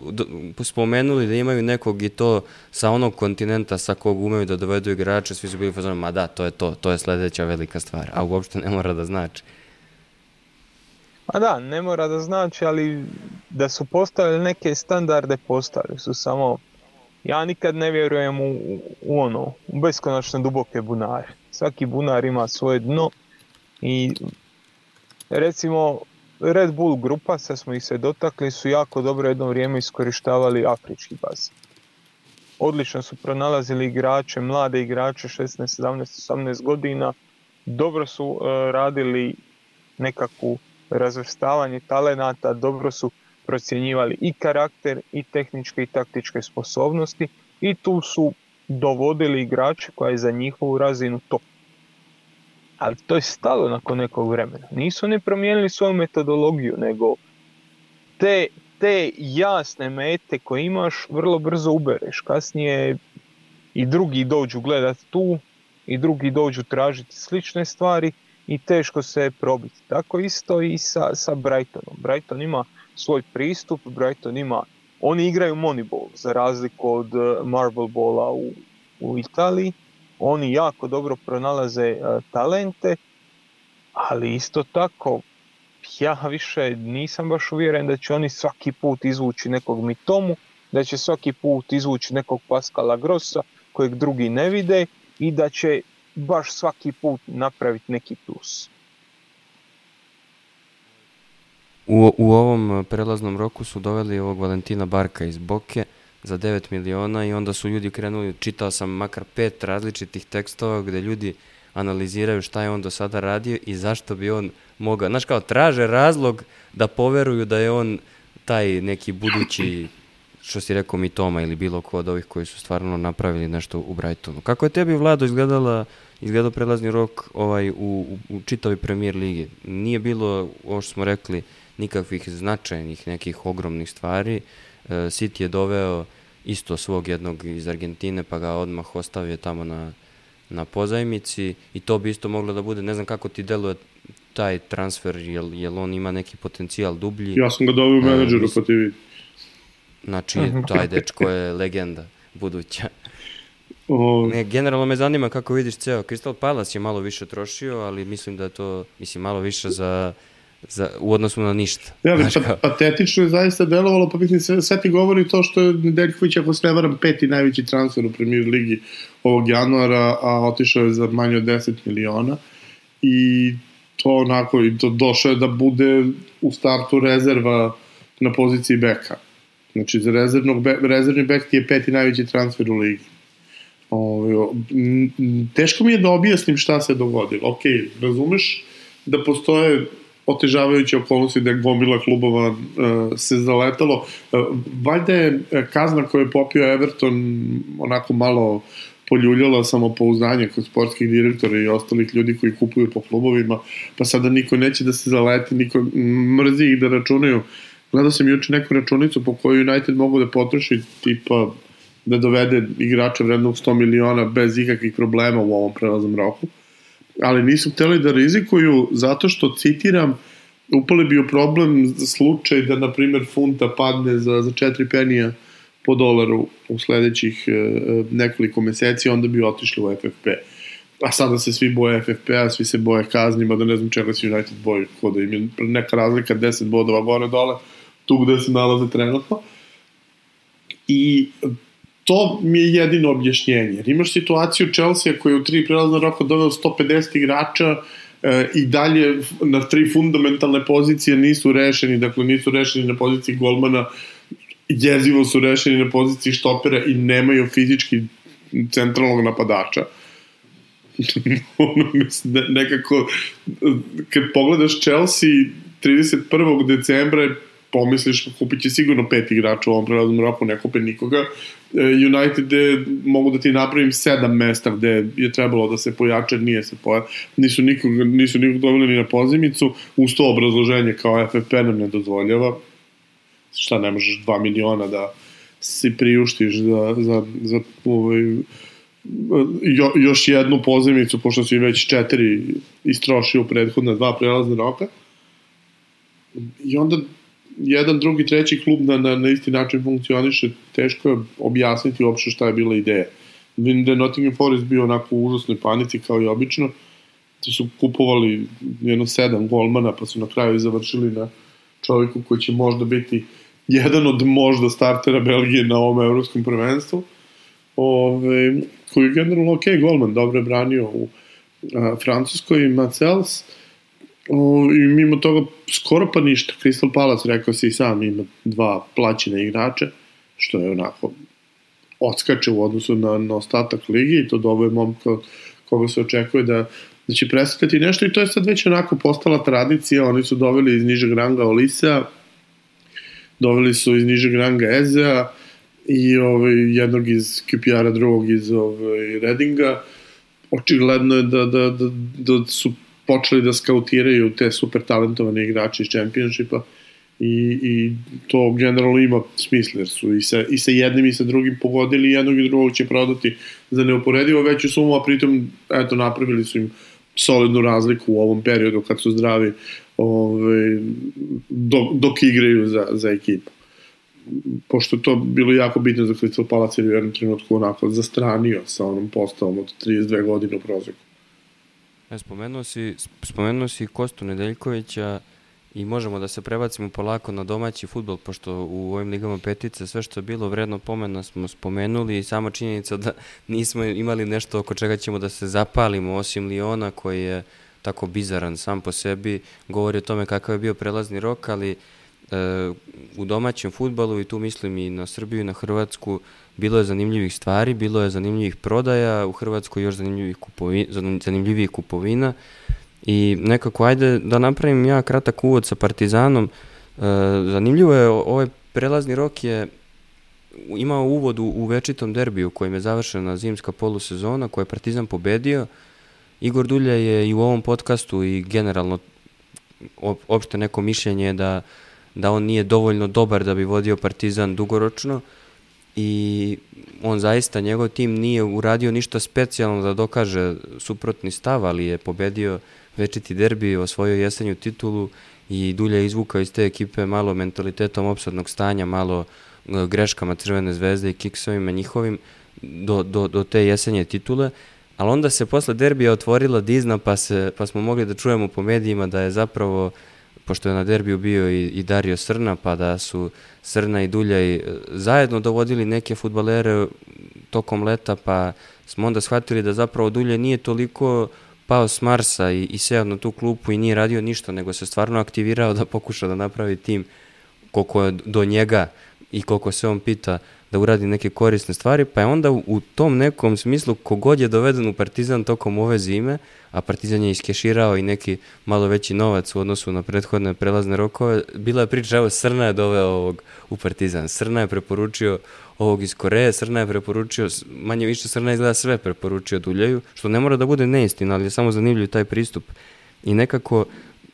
spomenuli da imaju nekog i to sa onog kontinenta sa kog umeju da dovedu igrače, svi su bili u fazonu, ma da, to je to, to je sljedeća velika stvar. A uopšte ne mora da znači. A da, ne mora da znači, ali da su postavili neke standarde, postavili su samo... Ja nikad ne vjerujem u, u- ono, u beskonačno duboke bunare. Svaki bunar ima svoje dno i recimo Red Bull grupa, sad smo ih se dotakli, su jako dobro jedno vrijeme iskorištavali afrički bazen. Odlično su pronalazili igrače, mlade igrače, 16, 17, 18 godina. Dobro su e, radili nekakvu razvrstavanje talenata, dobro su procjenjivali i karakter i tehničke i taktičke sposobnosti i tu su dovodili igrače koja je za njihovu razinu top. Ali to je stalo nakon nekog vremena. Nisu oni promijenili svoju metodologiju, nego te, te jasne mete koje imaš vrlo brzo ubereš. Kasnije i drugi dođu gledat tu, i drugi dođu tražiti slične stvari i teško se probiti. Tako isto i sa, sa Brightonom. Brighton ima svoj pristup, Brighton ima, oni igraju Moneyball za razliku od uh, Marble Balla u, u Italiji, oni jako dobro pronalaze uh, talente, ali isto tako ja više nisam baš uvjeren da će oni svaki put izvući nekog Mitomu, da će svaki put izvući nekog Pascala Grossa kojeg drugi ne vide i da će baš svaki put napraviti neki plus. U, u ovom prelaznom roku su doveli ovog Valentina Barka iz Boke za 9 miliona i onda su ljudi krenuli, čitao sam makar pet različitih tekstova gde ljudi analiziraju šta je on do sada radio i zašto bi on mogao. Znaš kao, traže razlog da poveruju da je on taj neki budući što si rekao mi Toma ili bilo ko od ovih koji su stvarno napravili nešto u Brightonu. Kako je tebi, Vlado, izgledala, izgledao prelazni rok ovaj, u, u, u čitavi premier ligi? Nije bilo, ovo što smo rekli, nikakvih značajnih nekih ogromnih stvari. E, City je doveo isto svog jednog iz Argentine, pa ga odmah ostavio tamo na, na pozajmici i to bi isto moglo da bude, ne znam kako ti deluje taj transfer, jel, jel on ima neki potencijal dublji? Ja sam ga doveo u e, menadžeru, pa ti vidi. Znači, taj dečko je legenda buduća. O... Ne, generalno me zanima kako vidiš ceo. Crystal Palace je malo više trošio, ali mislim da je to, mislim, malo više za, za, u odnosu na ništa. Ja, ali pa, patetično je zaista delovalo, pa mislim, sve, sve ti govori to što je Nedeljković, ako se ne varam, peti najveći transfer u premier ligi ovog januara, a otišao je za manje od 10 miliona i to onako, i to došao je da bude u startu rezerva na poziciji beka. Znači, za rezervnog, rezervni bek ti je peti najveći transfer u ligi. O, teško mi je da objasnim šta se dogodilo. Ok, razumeš da postoje otežavajuće okolnosti da je gomila klubova uh, se zaletalo. Uh, valjda je kazna koju je popio Everton onako malo poljuljala samopouzdanje kod sportskih direktora i ostalih ljudi koji kupuju po klubovima, pa sada niko neće da se zaleti, niko mrzi ih da računaju Gledao sam juče neku računicu po kojoj United mogu da potroši tipa da dovede igrača vrednog 100 miliona bez ikakvih problema u ovom prelaznom roku. Ali nisu hteli da rizikuju zato što, citiram, upali bi u problem slučaj da, na primjer, funta padne za, za 4 penija po dolaru u sledećih e, nekoliko meseci, onda bi otišli u FFP. A sada se svi boje FFP-a, svi se boje kaznima, da ne znam čega se United boje, kod da im je neka razlika 10 bodova gore dole, tu gde se nalaze trenutno. I to mi je jedino objašnjenje. Jer imaš situaciju Chelsea koja je u tri prelazna roka doveo 150 igrača e, i dalje na tri fundamentalne pozicije nisu rešeni, dakle nisu rešeni na poziciji golmana, jezivo su rešeni na poziciji štopera i nemaju fizički centralnog napadača. nekako, kad pogledaš Chelsea 31. decembra je pomisliš, kupit će sigurno pet igrača u ovom prelaznom roku, ne kupe nikoga. E, United je, mogu da ti napravim sedam mesta gde je trebalo da se pojače, nije se pojače. Nisu nikog, nisu nikog dobili ni na pozimicu, uz to obrazloženje kao FFP nam ne dozvoljava. Šta, ne možeš 2 miliona da si priuštiš za, za, za ovaj, jo, još jednu pozemicu, pošto si već četiri istrošio prethodna dva prelazna roka. I onda jedan, drugi, treći klub na, na, na isti način funkcioniše, teško je objasniti uopšte šta je bila ideja. Vidim da je Nottingham Forest bio onako u užasnoj panici kao i obično, da su kupovali jedno sedam golmana, pa su na kraju završili na čovjeku koji će možda biti jedan od možda startera Belgije na ovom evropskom prvenstvu. Ove, koji je generalno ok golman, dobro je branio u a, Francuskoj, Macels. O, I mimo toga skoro pa ništa. Crystal Palace, rekao si i sam, ima dva plaćene igrače, što je onako odskače u odnosu na, na ostatak ligi i to dovoje momka koga se očekuje da, da će predstavljati nešto i to je sad već onako postala tradicija, oni su doveli iz nižeg ranga Olisea, doveli su iz nižeg ranga Ezea i ovaj, jednog iz QPR-a, drugog iz ovaj, Redinga. Očigledno je da, da, da, da su počeli da skautiraju te super talentovane igrače iz Championshipa i, i to generalno ima smisla jer su i sa, i sa jednim i sa drugim pogodili jednog i drugog će prodati za neuporedivo veću sumu, a pritom eto napravili su im solidnu razliku u ovom periodu kad su zdravi ovaj, dok, dok igraju za, za ekipu. Pošto to bilo jako bitno za Crystal Palace jer u jednom trenutku onako zastranio sa onom postavom od 32 godine u prozeku. E, spomenuo si, spomenuo si Kostu Nedeljkovića i možemo da se prebacimo polako na domaći futbol, pošto u ovim ligama petice sve što je bilo vredno pomena smo spomenuli i sama činjenica da nismo imali nešto oko čega ćemo da se zapalimo, osim Liona koji je tako bizaran sam po sebi, govori o tome kakav je bio prelazni rok, ali e, u domaćem futbalu i tu mislim i na Srbiju i na Hrvatsku bilo je zanimljivih stvari, bilo je zanimljivih prodaja, u Hrvatskoj još zanimljivih, kupovi, zanimljivih kupovina i nekako ajde da napravim ja kratak uvod sa Partizanom. E, zanimljivo je, ovaj prelazni rok je imao uvod u, u večitom derbiju kojim je završena zimska polusezona koju je Partizan pobedio. Igor Dulja je i u ovom podcastu i generalno opšte neko mišljenje da, da on nije dovoljno dobar da bi vodio Partizan dugoročno i on zaista, njegov tim nije uradio ništa specijalno da dokaže suprotni stav, ali je pobedio večiti derbi, osvojio jesenju titulu i Dulja izvukao iz te ekipe malo mentalitetom opsadnog stanja, malo e, greškama Crvene zvezde i kiksovima njihovim do, do, do te jesenje titule. Ali onda se posle derbija otvorila Dizna pa, se, pa smo mogli da čujemo po medijima da je zapravo pošto je na derbiju bio i, i Dario Srna, pa da su Srna i Duljaj e, zajedno dovodili neke futbalere tokom leta, pa smo onda shvatili da zapravo Duljaj nije toliko pao s Marsa i, i seo na tu klupu i nije radio ništa, nego se stvarno aktivirao da pokuša da napravi tim koliko je do njega i koliko se on pita da uradi neke korisne stvari, pa je onda u, tom nekom smislu kogod je doveden u Partizan tokom ove zime, a Partizan je iskeširao i neki malo veći novac u odnosu na prethodne prelazne rokove, bila je priča, evo Srna je doveo ovog u Partizan, Srna je preporučio ovog iz Koreje, Srna je preporučio, manje više Srna izgleda sve preporučio Duljaju, što ne mora da bude neistina, ali je samo zanimljiv taj pristup. I nekako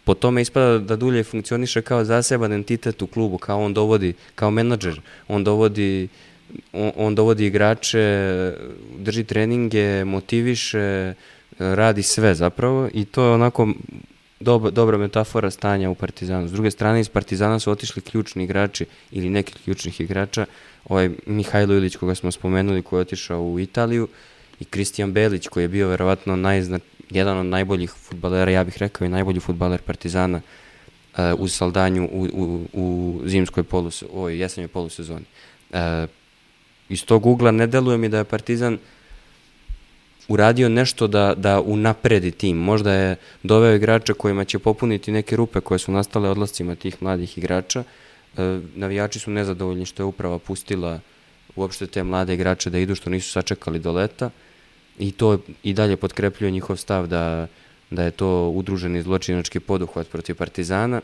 po tome ispada da Duljaj funkcioniše kao zaseban entitet u klubu, kao on dovodi, kao menadžer, on dovodi on, on dovodi igrače, drži treninge, motiviše, radi sve zapravo i to je onako doba, dobra metafora stanja u Partizanu. S druge strane, iz Partizana su otišli ključni igrači ili neki ključnih igrača, ovaj Mihajlo Ilić koga smo spomenuli koji je otišao u Italiju i Kristijan Belić koji je bio verovatno najzna, jedan od najboljih futbalera, ja bih rekao i najbolji futbaler Partizana uh, uz Saldanju u, u, u zimskoj polus, ovoj jesenjoj polusezoni. Uh, iz tog ugla ne deluje mi da je Partizan uradio nešto da, da unapredi tim. Možda je doveo igrača kojima će popuniti neke rupe koje su nastale odlascima tih mladih igrača. E, navijači su nezadovoljni što je uprava pustila uopšte te mlade igrače da idu što nisu sačekali do leta i to i dalje potkrepljuje njihov stav da, da je to udruženi zločinački poduhvat protiv Partizana.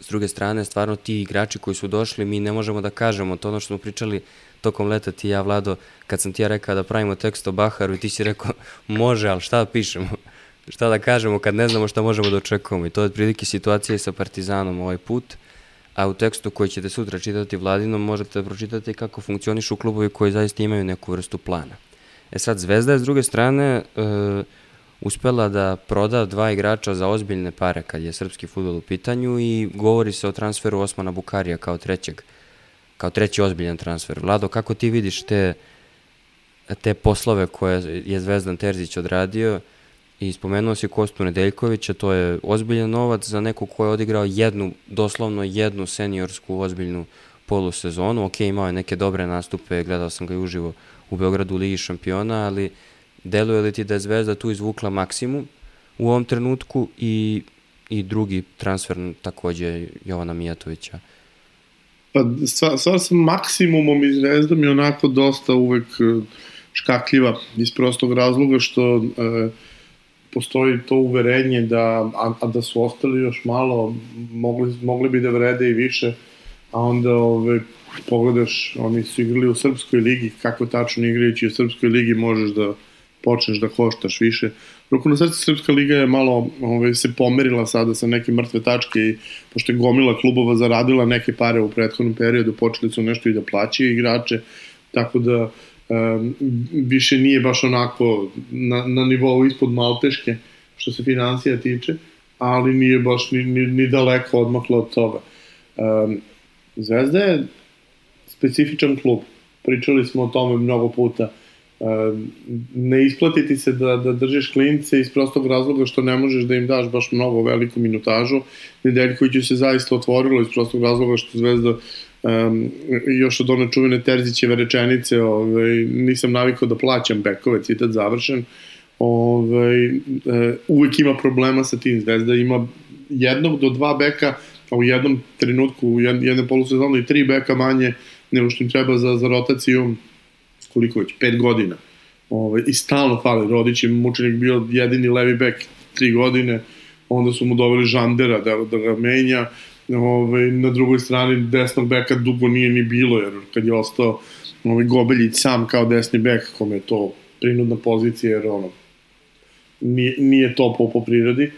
S druge strane, stvarno ti igrači koji su došli, mi ne možemo da kažemo to ono što smo pričali tokom leta ti ja, Vlado, kad sam ti ja rekao da pravimo tekst o Baharu i ti si rekao može, ali šta da pišemo? šta da kažemo kad ne znamo šta možemo da očekujemo? I to je otprilike situacija i sa Partizanom ovaj put. A u tekstu koji ćete sutra čitati Vladinom možete da pročitati kako funkcionišu klubovi koji zaista imaju neku vrstu plana. E sad, Zvezda je s druge strane e, uspela da proda dva igrača za ozbiljne pare kad je srpski futbol u pitanju i govori se o transferu Osmana Bukarija kao trećeg kao treći ozbiljan transfer. Vlado, kako ti vidiš te, te poslove koje je Zvezdan Terzić odradio i spomenuo si Kostu Nedeljkovića, to je ozbiljan novac za nekog ko je odigrao jednu, doslovno jednu seniorsku ozbiljnu polusezonu. Ok, imao je neke dobre nastupe, gledao sam ga i uživo u Beogradu u Ligi šampiona, ali deluje li ti da je Zvezda tu izvukla maksimum u ovom trenutku i, i drugi transfer takođe Jovana Mijatovića? Pa stvar, stvar sa maksimumom i zvezdom je onako dosta uvek e, škakljiva iz prostog razloga što e, postoji to uverenje da, a, a da su ostali još malo, mogli, mogli bi da vrede i više, a onda ove, pogledaš, oni su igrali u Srpskoj ligi, kako tačno igrajući u Srpskoj ligi možeš da počneš da koštaš više. Ruku na srce Srpska liga je malo ovaj, se pomerila sada sa neke mrtve tačke i pošto je gomila klubova zaradila neke pare u prethodnom periodu, počeli su nešto i da plaćaju igrače, tako da um, više nije baš onako na, na nivou ispod Malteške, što se financija tiče, ali nije baš ni, ni, ni daleko odmaklo od toga. Um, Zvezda je specifičan klub. Pričali smo o tome mnogo puta. Um, ne isplatiti se da, da držiš klince iz prostog razloga što ne možeš da im daš baš mnogo veliku minutažu. Nedeljkoviću se zaista otvorilo iz prostog razloga što Zvezda um, još od one čuvene Terzićeve rečenice, ovaj, nisam navikao da plaćam bekove, citat završen, ovaj, uh, uvek ima problema sa tim. Zvezda ima jednog do dva beka, a u jednom trenutku, u jedne polusezonu i tri beka manje nego što im treba za, za rotaciju, koliko već, pet godina. Ovaj, I stalno fali, Rodić je mučenik bio jedini levi bek tri godine, onda su mu doveli Žandera da, da ga menja, ovaj, na drugoj strani desnog beka dugo nije ni bilo, jer kad je ostao ovaj, Gobeljić sam kao desni bek, kome je to prinudna pozicija, jer ono, nije, nije to po, po prirodi.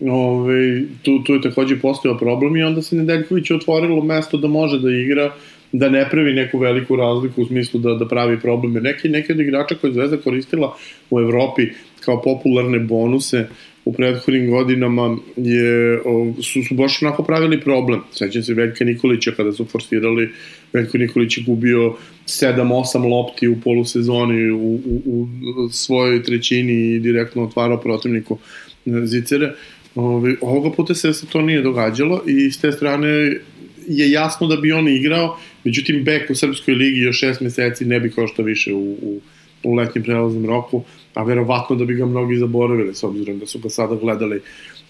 Ove, tu, tu je takođe postao problem i onda se Nedeljković otvorilo mesto da može da igra, da ne pravi neku veliku razliku u smislu da, da pravi probleme. Neki, neki od igrača koje je Zvezda koristila u Evropi kao popularne bonuse u prethodnim godinama je, su, su baš onako pravili problem. Sećam se Veljka Nikolića kada su forsirali, Veljko Nikolić je gubio 7-8 lopti u polusezoni u, u, u svojoj trećini i direktno otvarao protivniku Zicere. Ovoga puta se to nije događalo i s te strane je jasno da bi on igrao, međutim bek u Srpskoj ligi još šest meseci ne bi košta više u, u, u letnjem prelaznom roku a verovatno da bi ga mnogi zaboravili, s obzirom da su ga sada gledali.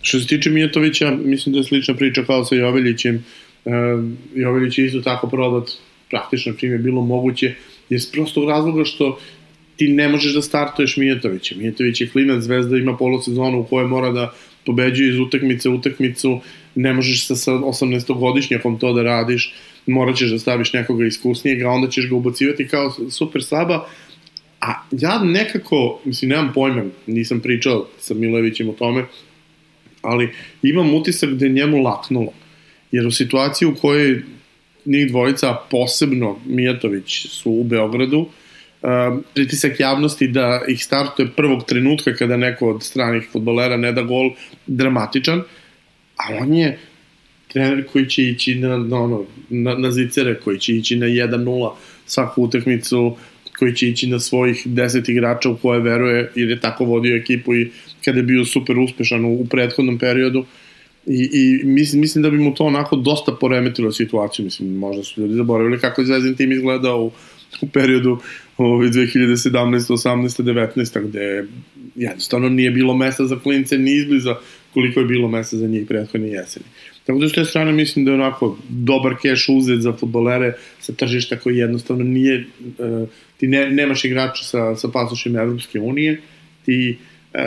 Što se tiče Mijatovića, mislim da je slična priča kao sa Joveljićem. Uh, Joveljić je isto tako prodat praktično čim je bilo moguće, jer s prostog razloga što ti ne možeš da startuješ Mijatovića. Mijatović je klinac, Zvezda ima polosezonu u kojoj mora da pobeđuje iz utakmice u utakmicu, ne možeš sa, sa 18-godišnjakom to da radiš, morat ćeš da staviš nekoga iskusnijeg, a onda ćeš ga ubacivati kao super saba, A ja nekako, mislim, nemam pojma, nisam pričao sa Milojevićem o tome, ali imam utisak da je njemu laknulo. Jer u situaciji u kojoj njih dvojica, posebno Mijatović, su u Beogradu, uh, pritisak javnosti da ih startuje prvog trenutka kada neko od stranih futbolera ne da gol dramatičan, a on je trener koji će ići na, na, na, na zicere, koji će ići na 1-0 svaku utakmicu, koji će ići na svojih 10 igrača u koje veruje, jer je tako vodio ekipu i kada je bio super uspešan u, u prethodnom periodu. I, i mislim, mislim da bi mu to onako dosta poremetilo situaciju, mislim, možda su ljudi zaboravili kako je Zvezdin tim izgledao u, u periodu ovaj, 2017, 18, 19, gde jednostavno nije bilo mesta za klince ni izbliza koliko je bilo mesta za njih prethodne jeseni. Tako da s te strane mislim da je onako dobar keš uzet za futbolere sa tržišta koji jednostavno nije, uh, ti ne, nemaš igrača sa, sa pasošima Evropske unije, ti uh,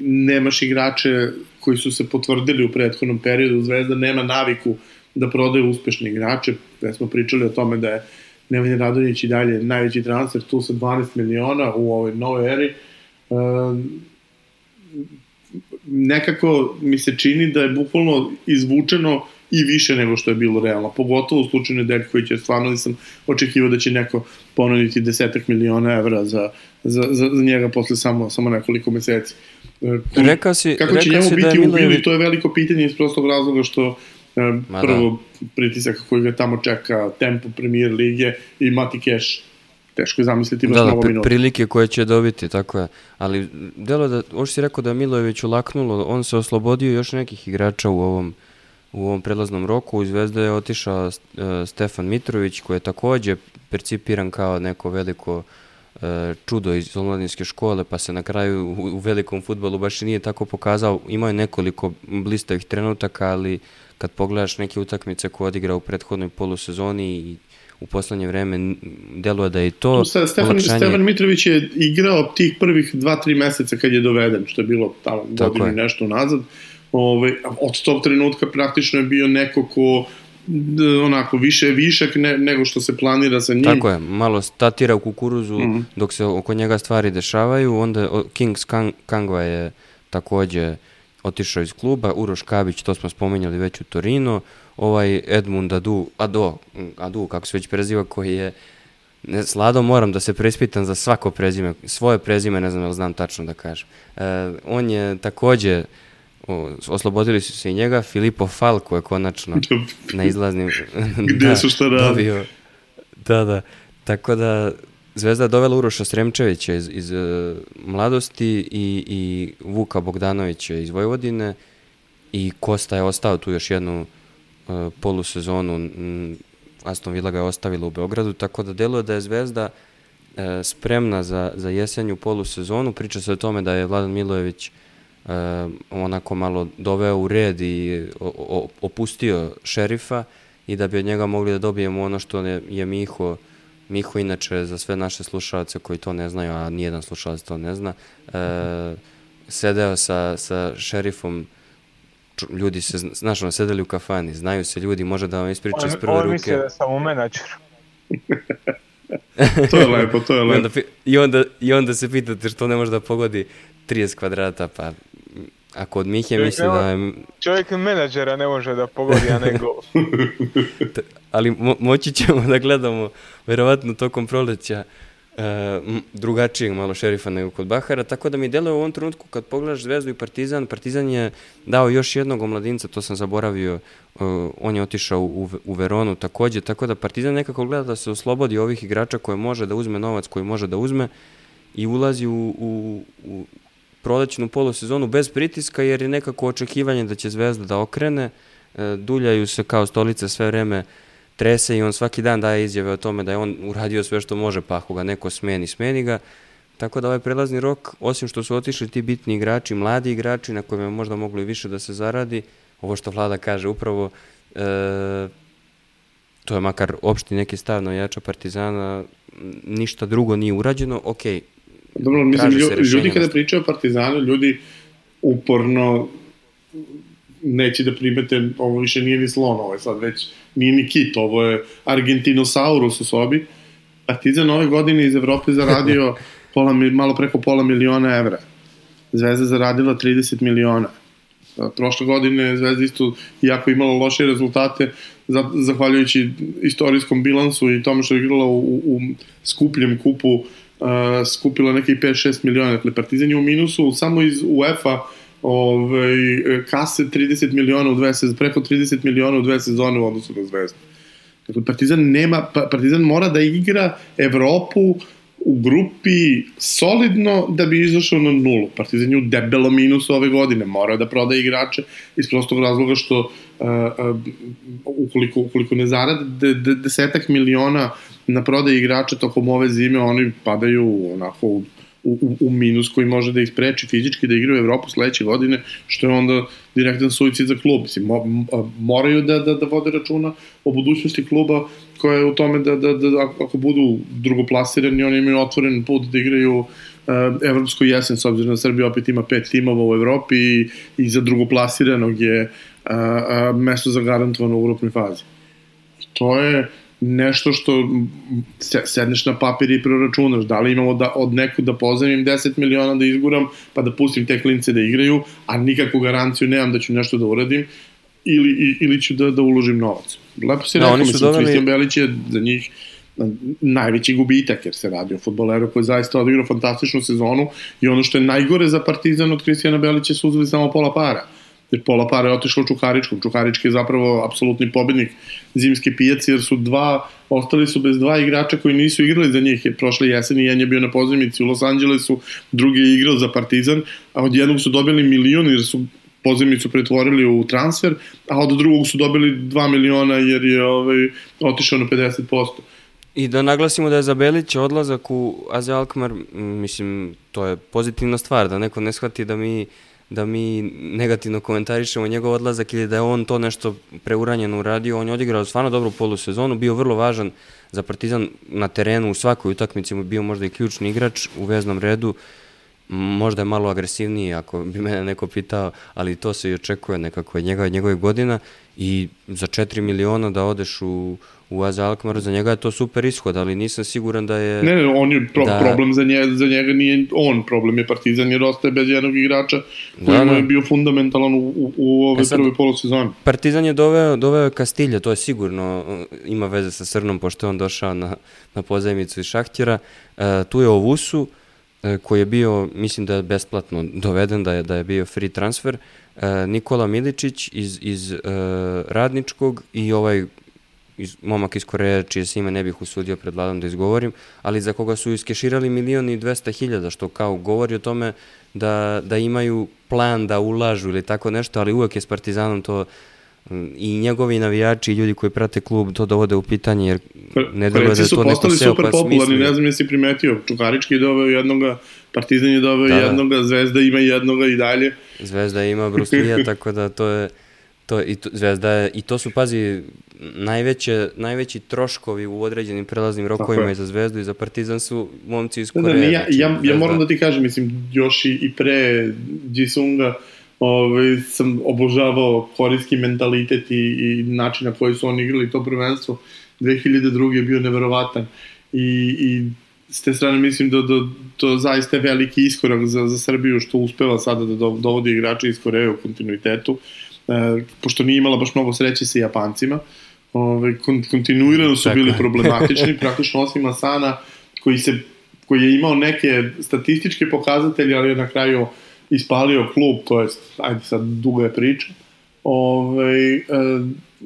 nemaš igrače koji su se potvrdili u prethodnom periodu, Zvezda nema naviku da prodaje uspešne igrače, gde smo pričali o tome da je Nemanja Radonjić i dalje najveći transfer tu sa 12 miliona u ovoj novoj eri. Uh, nekako mi se čini da je bukvalno izvučeno i više nego što je bilo realno, pogotovo u slučaju Nedeljkovića, stvarno nisam očekivao da će neko ponuditi desetak miliona evra za, za, za, za njega posle samo, samo nekoliko meseci. E, rekao si, Kako će njemu da biti da Milojević... to je veliko pitanje iz prostog razloga što e, Ma prvo da. pritisak koji ga tamo čeka, tempo premier lige i Mati Cash teško je zamisliti da, da, pri, prilike koje će dobiti, tako je. Ali delo da, ovo si rekao da Milojević ulaknulo, on se oslobodio još nekih igrača u ovom u ovom prelaznom roku. U Zvezda je otišao uh, Stefan Mitrović, koji je takođe percipiran kao neko veliko uh, čudo iz omladinske škole, pa se na kraju u, u velikom futbolu baš i nije tako pokazao. Imao je nekoliko blistavih trenutaka, ali kad pogledaš neke utakmice koje odigra u prethodnoj polusezoni i u poslednje vreme deluje da je to Stefan, olakšanje... Stefan Mitrović je igrao tih prvih 2-3 meseca kad je doveden, što je bilo tamo godinu i nešto nazad. Ove, od tog trenutka praktično je bio neko ko onako više višak ne, nego što se planira sa njim. Tako je, malo statira u kukuruzu mm -hmm. dok se oko njega stvari dešavaju, onda Kings Kang, Kangva je takođe otišao iz kluba, Uroš Kabić, to smo spomenjali već u Torino, ovaj Edmund Adu, Ado, Adu, kako se već preziva, koji je Ne, Slado, moram da se prespitam za svako prezime, svoje prezime, ne znam da znam tačno da kažem. E, on je takođe, o, oslobodili su se i njega, Filipo Falko je konačno na izlaznim... Gde da, su šta radi? Dobio, da, da. Tako da Zvezda je dovela Uroša Sremčevića iz, iz uh, mladosti i, i Vuka Bogdanovića iz Vojvodine i Kosta je ostao tu još jednu uh, polusezonu. Mm, Aston Villa ga je ostavila u Beogradu, tako da deluje da je Zvezda uh, spremna za, za jesenju polusezonu. Priča se o tome da je Vladan Milojević uh, onako malo doveo u red i opustio šerifa i da bi od njega mogli da dobijemo ono što je, je Miho Miho, inače, za sve naše slušalce koji to ne znaju, a nijedan slušalac to ne zna, e, sedeo sa, sa šerifom ljudi se, znaš, ono, sedeli u kafani, znaju se ljudi, može da vam ispriča iz prve ruke. On misle da sam u menadžer. to je lepo, to je lepo. I onda, i, onda, I onda se pitate što ne može da pogodi 30 kvadrata, pa ako od Mihe misli da je... Čovjek menadžera ne može da pogodi, a ne gol. ali mo moći ćemo da gledamo verovatno tokom proleća uh, drugačijeg malo šerifa nego kod Bahara, tako da mi deluje u ovom trenutku kad pogledaš Zvezdu i Partizan, Partizan je dao još jednog omladinca, to sam zaboravio, uh, on je otišao u, u Veronu takođe, tako da Partizan nekako gleda da se oslobodi ovih igrača koje može da uzme novac koji može da uzme i ulazi u, u, u prolećnu polusezonu bez pritiska jer je nekako očekivanje da će Zvezda da okrene, uh, duljaju se kao stolice sve vreme trese i on svaki dan daje izjave o tome da je on uradio sve što može, pa ako ga neko smeni, smeni ga. Tako da ovaj prelazni rok, osim što su otišli ti bitni igrači, mladi igrači na kojima je možda moglo i više da se zaradi, ovo što vlada kaže upravo, e, to je makar opšti neki stav jača Partizana, ništa drugo nije urađeno, ok, Dobro, mislim, ljudi, ljudi kada pričaju o Partizanu, ljudi uporno neće da primete, ovo više nije ni slon, ovo je sad već nije ni kit, ovo je Argentinosaurus u sobi. Partizan ove godine iz Evrope zaradio pola, malo preko pola miliona evra. Zvezda zaradila 30 miliona. Prošle godine Zvezda isto, iako imala loše rezultate, zahvaljujući istorijskom bilansu i tome što je igrala u, u skupljem kupu, uh, skupila neki 5-6 miliona. Dakle, Partizan je u minusu samo iz UEFA ovaj, kase 30 miliona u dve sezone, preko 30 miliona u dve sezone u odnosu na Zvezdu. Dakle, Partizan, nema, pa, Partizan mora da igra Evropu u grupi solidno da bi izašao na nulu. Partizan je u debelo minusu ove godine, mora da proda igrače iz prostog razloga što uh, uh, ukoliko, ukoliko ne zarade de, de, desetak miliona na prodaj igrača tokom ove zime, oni padaju onako u u, u minus koji može da ih spreči fizički da igraju u Evropu sledeće godine, što je onda direktan suicid za klub. Mislim, mo, moraju da, da, da vode računa o budućnosti kluba koja je u tome da, da, da ako budu drugoplasirani, oni imaju otvoren put da igraju uh, evropsku jesen, s obzirom da Srbija opet ima pet timova u Evropi i, i za drugoplasiranog je uh, uh, mesto zagarantovano u grupnoj fazi. To je nešto što sedneš na papir i proračunaš, da li imamo da, od neku da pozemim 10 miliona da izguram, pa da pustim te klince da igraju, a nikakvu garanciju nemam da ću nešto da uradim, ili, ili ću da, da uložim novac. Lepo si da, rekao, mislim, doveli... Christian Belić je za njih najveći gubitak, jer se radi o futboleru koji zaista odigrao fantastičnu sezonu i ono što je najgore za Partizan od Kristijana Belića su uzeli samo pola para jer pola para je otišlo Čukaričkom. Čukarički je zapravo apsolutni pobednik zimske pijace, jer su dva, ostali su bez dva igrača koji nisu igrali za njih. Prošle jeseni jedan je bio na pozemici u Los Angelesu, drugi je igrao za Partizan, a od jednog su dobili milion jer su pozemicu pretvorili u transfer, a od drugog su dobili 2 miliona jer je ovaj, otišao na 50%. I da naglasimo da je za Belić odlazak u Aze Alkmaar, mislim, to je pozitivna stvar, da neko ne shvati da mi da mi negativno komentarišemo njegov odlazak ili da je on to nešto preuranjeno uradio. On je odigrao stvarno dobru polusezonu, bio vrlo važan za Partizan na terenu u svakoj utakmici, bio možda i ključni igrač u veznom redu možda je malo agresivniji ako bi mene neko pitao, ali to se i očekuje nekako od njega, od njegove godina i za 4 miliona da odeš u, u AZ Alkmaar, za njega je to super ishod, ali nisam siguran da je... Ne, ne, on je pro, da, problem za njega, za njega nije on, problem je Partizan jer ostaje bez jednog igrača koji da, da. je bio fundamentalan u, u, u ove e sad, prve polosezone. Partizan je doveo, doveo Kastilja, to je sigurno, ima veze sa Srnom, pošto je on došao na, na pozajmicu iz Šahtjera. E, tu je Ovusu, koji je bio, mislim da je besplatno doveden, da je, da je bio free transfer. E, Nikola Miličić iz, iz e, Radničkog i ovaj iz, momak iz Koreje, čije se ime ne bih usudio pred vladom da izgovorim, ali za koga su iskeširali milion i dvesta hiljada, što kao govori o tome da, da imaju plan da ulažu ili tako nešto, ali uvek je s Partizanom to i njegovi navijači i ljudi koji prate klub to dovode u pitanje jer ne deluje da to neko seo super pa popularni, ne znam jesi primetio, Čukarički je doveo jednoga, Partizan je doveo da, da. jednoga, Zvezda ima jednoga i dalje. Zvezda ima Bruslija, tako da to je to, i to, Zvezda je, i to su, pazi, najveće, najveći troškovi u određenim prelaznim rokovima i za Zvezdu i za Partizan su momci iz Koreje. Da, da, ja, znači, ja, ja moram da ti kažem, mislim, još i, i pre Jisunga ovaj, sam obožavao korijski mentalitet i, i način na koji su oni igrali to prvenstvo. 2002. je bio neverovatan i, i s te strane mislim da, da to zaista je veliki iskorak za, za Srbiju što uspeva sada da dovodi igrače iz Koreje u kontinuitetu. E, pošto nije imala baš mnogo sreće sa Japancima, ove, kon, kontinuirano su bili problematični, praktično osim Asana, koji, se, koji je imao neke statističke pokazatelje, ali je na kraju ispalio klub, to je, ajde sad, duga je priča. Ove, e,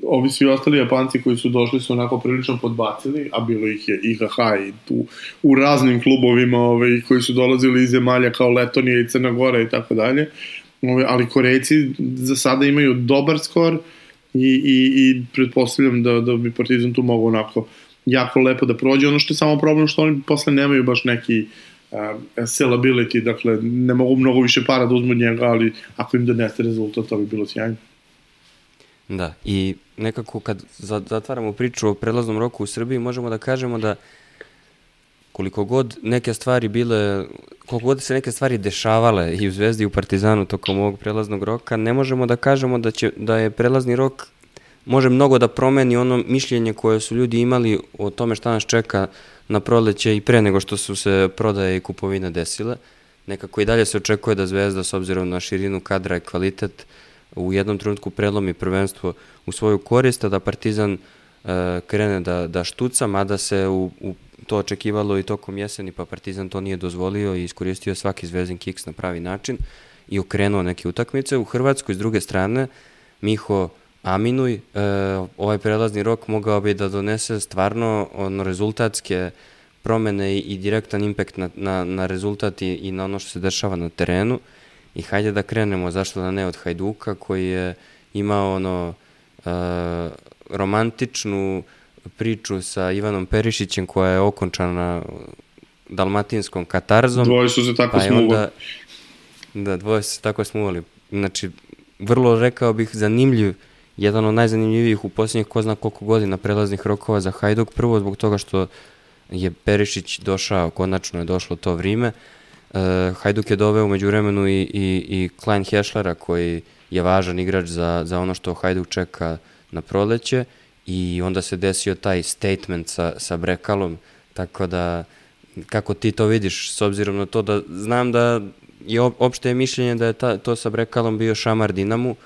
ovi svi ostali Japanci koji su došli su onako prilično podbacili, a bilo ih je IHH i tu u raznim klubovima ove, koji su dolazili iz zemalja kao Letonija i Crna Gora i tako dalje. Ove, ali Korejci za sada imaju dobar skor i, i, i pretpostavljam da, da bi Partizan tu mogao onako jako lepo da prođe. Ono što je samo problem što oni posle nemaju baš neki sellability, dakle ne mogu mnogo više para da uzmu od njega, ali ako im doneste rezultat, to bi bilo sjajno. Da, i nekako kad zatvaramo priču o prelaznom roku u Srbiji, možemo da kažemo da koliko god neke stvari bile, koliko god se neke stvari dešavale i u Zvezdi i u Partizanu tokom ovog prelaznog roka, ne možemo da kažemo da, će, da je prelazni rok može mnogo da promeni ono mišljenje koje su ljudi imali o tome šta nas čeka na proleće i pre nego što su se prodaje i kupovine desile. Nekako i dalje se očekuje da Zvezda s obzirom na širinu kadra i kvalitet u jednom trenutku prelomi prvenstvo u svoju korist, a da Partizan e, krene da, da štuca, mada se u, u to očekivalo i tokom jeseni, pa Partizan to nije dozvolio i iskoristio svaki zvezdin kiks na pravi način i okrenuo neke utakmice. U Hrvatskoj, s druge strane, Miho Aminuj, e, ovaj prelazni rok mogao bi da donese stvarno ono, rezultatske promene i, i direktan impekt na, na, na rezultat i, i na ono što se dešava na terenu. I hajde da krenemo, zašto da ne, od Hajduka koji je imao ono e, romantičnu priču sa Ivanom Perišićem koja je okončana dalmatinskom katarzom. Dvoje su se tako pa smuvali. Onda, da, dvoje su se tako smuvali. Znači, vrlo rekao bih zanimljiv, jedan od najzanimljivijih u posljednjih ko zna koliko godina prelaznih rokova za Hajduk. Prvo zbog toga što je Perišić došao, konačno je došlo to vrime. Uh, Hajduk je doveo umeđu vremenu i, i, i Klein Heschlera koji je važan igrač za, za ono što Hajduk čeka na proleće i onda se desio taj statement sa, sa Brekalom, tako da kako ti to vidiš s obzirom na to da znam da je opšte je mišljenje da je ta, to sa Brekalom bio šamar Dinamu,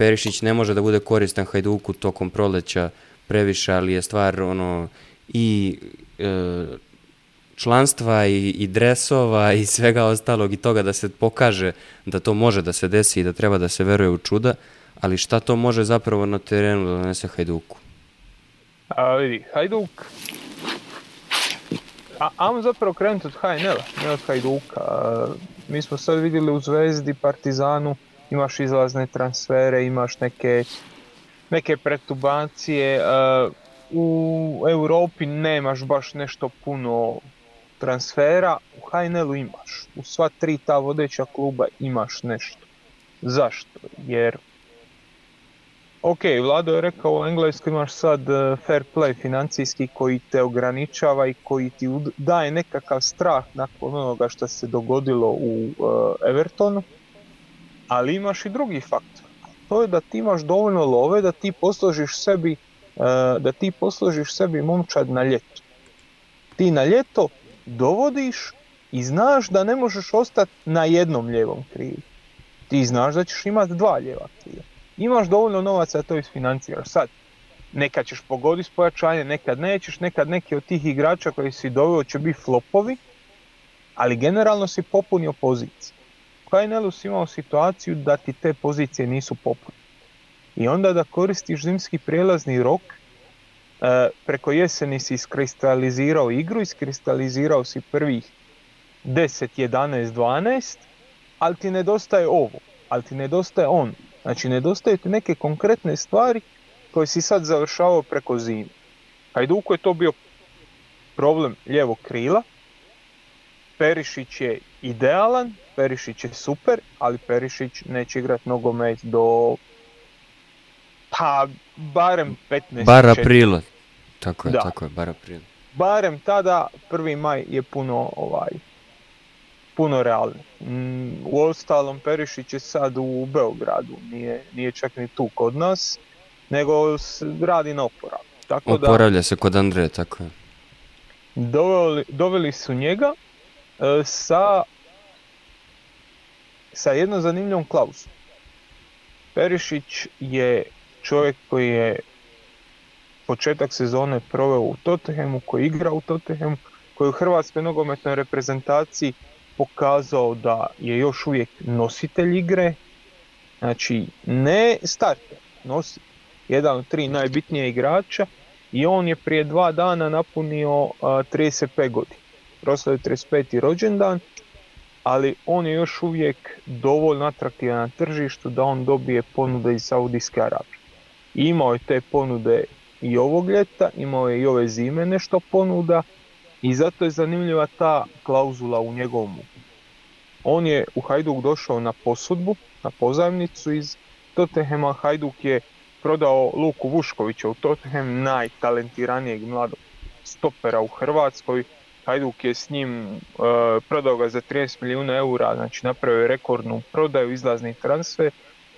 Perišić ne može da bude koristan Hajduku tokom proleća previše, ali je stvar ono i e, članstva i, i dresova i svega ostalog i toga da se pokaže da to može da se desi i da treba da se veruje u čuda, ali šta to može zapravo na terenu da donese Hajduku? A vidi, Hajduk... A, ajmo zapravo krenuti od HNL-a, ne od Hajduka. A, mi smo sad vidjeli u Zvezdi, Partizanu, imaš izlazne transfere, imaš neke, neke pretubacije. A, u Europi nemaš baš nešto puno transfera, u HNL-u imaš. U sva tri ta vodeća kluba imaš nešto. Zašto? Jer Ok, Vlado je rekao u Engleskoj imaš sad uh, fair play financijski koji te ograničava i koji ti daje nekakav strah nakon onoga što se dogodilo u uh, Evertonu, ali imaš i drugi faktor. To je da ti imaš dovoljno love da ti posložiš sebi uh, da ti posložiš sebi momčad na ljeto. Ti na ljeto dovodiš i znaš da ne možeš ostati na jednom ljevom krilu. Ti znaš da ćeš imati dva lijeva krila imaš dovoljno novaca da to isfinanciraš. Sad, nekad ćeš pogoditi s pojačanje, nekad nećeš, nekad neki od tih igrača koji si doveo će biti flopovi, ali generalno si popunio pozicije. Kajnelus imao situaciju da ti te pozicije nisu popunjene. I onda da koristiš zimski prijelazni rok, e, preko jeseni si iskristalizirao igru, iskristalizirao si prvih 10, 11, 12, ali ti nedostaje ovo, ali ti nedostaje on. Znači nedostaju ti neke konkretne stvari koje si sad završavao preko zime. Hajduku je to bio problem lijevog krila. Perišić je idealan, Perišić je super, ali Perišić neće igrati nogomet do pa barem 15. Bar aprila. Tako je, tako je, bar aprila. Barem tada, 1. maj je puno ovaj puno realni. Mm, u ostalom Perišić je sad u Beogradu, nije, nije čak ni tu kod nas, nego radi na oporav. Tako Oporavlja se kod Andreja, tako je. Doveli, doveli su njega e, sa, sa jednom zanimljivom klauzom. Perišić je čovjek koji je početak sezone proveo u Tottenhamu, koji igra u Tottenhamu, koji je u hrvatskoj nogometnoj reprezentaciji pokazao da je još uvijek nositelj igre, znači ne starter, nosi jedan od tri najbitnije igrača i on je prije dva dana napunio uh, 35 godina. Proslao je 35. rođendan, ali on je još uvijek dovoljno atraktivan na tržištu da on dobije ponude iz Saudijske Arabije. imao je te ponude i ovog ljeta, imao je i ove zime nešto ponuda, i zato je zanimljiva ta klauzula u njegovom On je u Hajduk došao na posudbu, na pozajmnicu iz Tottenhema. Hajduk je prodao Luku Vuškovića u Tottenham, najtalentiranijeg mladog stopera u Hrvatskoj. Hajduk je s njim uh, prodao ga za 30 milijuna eura, znači napravio je rekordnu prodaju, izlazni transfer.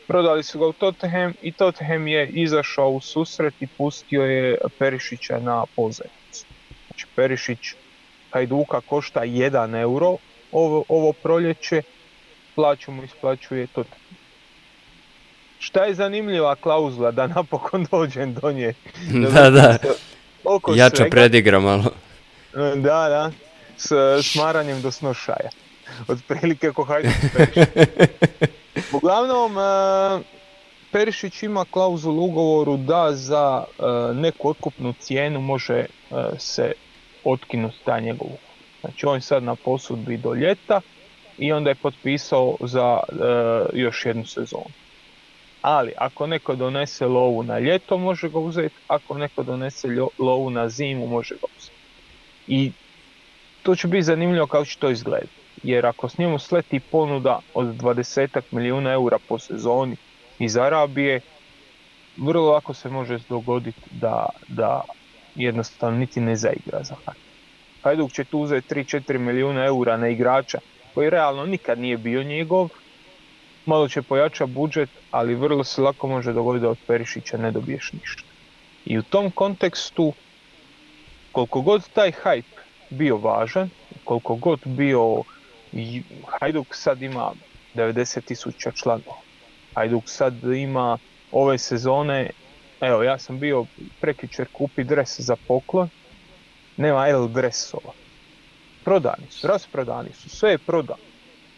Prodali su ga u Tottenham i Tottenham je izašao u susret i pustio je Perišića na pozajmicu. Znači Perišić Hajduka košta 1 euro, ovo, ovo proljeće, plaću mu isplaćuje to. Šta je zanimljiva klauzula da napokon dođem do nje? Da, da, jača predigra malo. Da, da, s smaranjem do snošaja. Otprilike ko hajde Uglavnom, e, Perišić ima klauzulu ugovoru da za e, neku otkupnu cijenu može e, se otkinuti ta njegov Znači on je sad na posudbi do ljeta i onda je potpisao za još jednu sezonu. Ali ako neko donese lovu na ljeto može ga uzeti, ako neko donese lovu na zimu može ga uzeti. I to će biti zanimljivo kako će to izgledati. Jer ako s njemu sleti ponuda od 20 milijuna eura po sezoni iz Arabije, vrlo lako se može dogoditi da, da jednostavno niti ne zaigra za Hajduk će tu uzeti 3-4 milijuna eura na igrača koji realno nikad nije bio njegov. Malo će pojačati budžet, ali vrlo se lako može dogoditi da od Perišića ne dobiješ ništa. I u tom kontekstu, koliko god taj hype bio važan, koliko god bio, Hajduk sad ima 90 tisuća članova. Hajduk sad ima ove sezone, evo ja sam bio prekičer kupi dres za poklon, nema L dresova. Prodani su, rasprodani su, sve je prodano.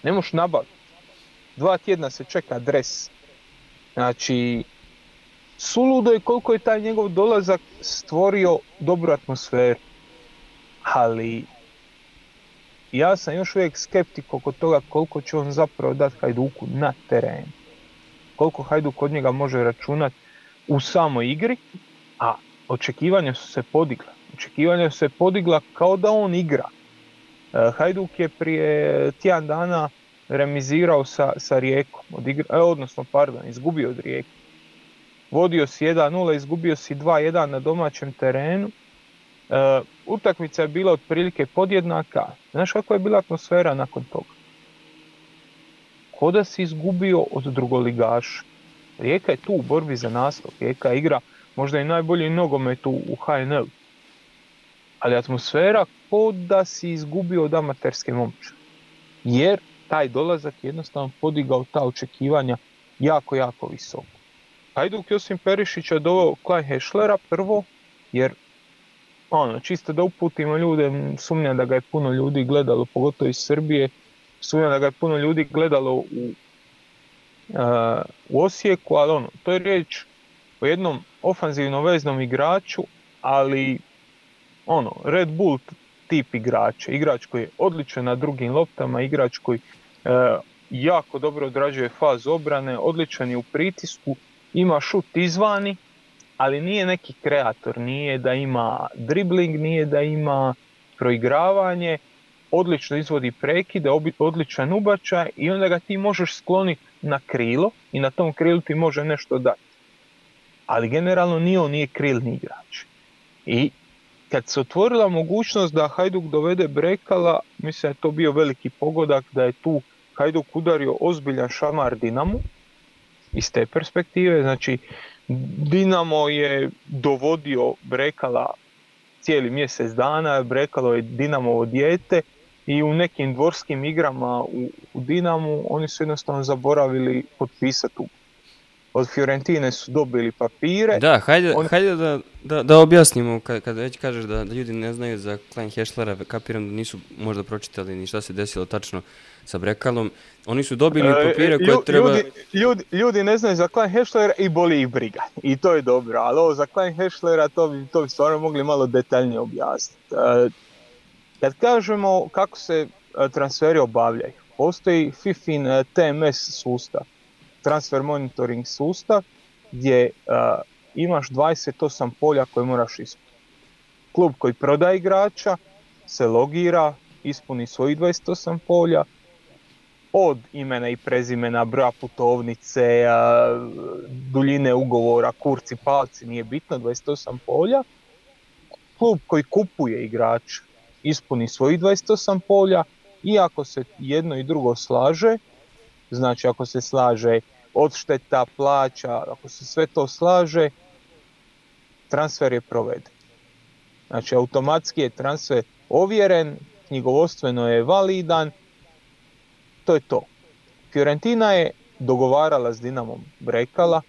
Ne možeš nabaviti. Dva tjedna se čeka dres. Znači, suludo je koliko je taj njegov dolazak stvorio dobru atmosferu. Ali, ja sam još uvijek skeptik oko toga koliko će on zapravo dati Hajduku na terenu. Koliko Hajduk od njega može računati u samoj igri, a očekivanja su se podigla očekivanja se podigla kao da on igra. E, Hajduk je prije tjedan dana remizirao sa, sa Rijekom, odigra, e, odnosno pardon, izgubio od Rijeke. Vodio si 1-0, izgubio si 2-1 na domaćem terenu. E, utakmica je bila otprilike podjednaka. Znaš kakva je bila atmosfera nakon toga? Ko da si izgubio od drugoligaša. Rijeka je tu u borbi za naslov. Rijeka igra možda i najbolji nogomet u, HNL. Ali atmosfera ko da si izgubio od amaterske momče. Jer taj dolazak jednostavno podigao ta očekivanja jako, jako visoko. Hajduk Josim Perišića doveo Klaj Hešlera prvo, jer ono, čisto da uputimo ljude, sumnjam da ga je puno ljudi gledalo, pogotovo iz Srbije, sumnjam da ga je puno ljudi gledalo u, uh, u Osijeku, ali ono, to je riječ o jednom ofanzivno veznom igraču, ali ono, Red Bull tip igrača, igrač koji je odličan na drugim loptama, igrač koji uh, jako dobro odrađuje faz obrane, odličan je u pritisku, ima šut izvani, ali nije neki kreator, nije da ima dribling, nije da ima proigravanje, odlično izvodi prekide, odličan ubačaj i onda ga ti možeš skloniti na krilo i na tom krilu ti može nešto dati. Ali generalno nije on nije krilni igrač. I kad se otvorila mogućnost da Hajduk dovede Brekala, mislim da je to bio veliki pogodak, da je tu Hajduk udario ozbiljan šamar Dinamu iz te perspektive, znači Dinamo je dovodio Brekala cijeli mjesec dana, Brekalo je Dinamovo dijete i u nekim dvorskim igrama u, u Dinamu oni su jednostavno zaboravili potpisati od Fiorentine su dobili papire. Da, hajde, On... hajde da, da, da objasnimo, kad, kad već kažeš da, da ljudi ne znaju za Klein Heschlera, kapiram da nisu možda pročitali ni šta se desilo tačno sa Brekalom. Oni su dobili e, papire koje Lju, treba... Ljudi, ljudi, ljudi ne znaju za Klein Heschlera i boli ih briga. I to je dobro, ali ovo za Klein Heschlera to bi, to bi stvarno mogli malo detaljnije objasniti. E, kad kažemo kako se e, transferi obavljaju, postoji FIFIN TMS sustav transfer monitoring sustav gdje uh, imaš 28 polja koje moraš ispuniti. Klub koji prodaje igrača se logira, ispuni svojih 28 polja, od imena i prezimena, broja putovnice, duljine ugovora, kurci, palci, nije bitno, 28 polja. Klub koji kupuje igrač ispuni svojih 28 polja i ako se jedno i drugo slaže, znači ako se slaže odšteta, plaća, ako se sve to slaže, transfer je proveden. Znači automatski je transfer ovjeren, knjigovostveno je validan, to je to. Fiorentina je dogovarala s Dinamom Brekala,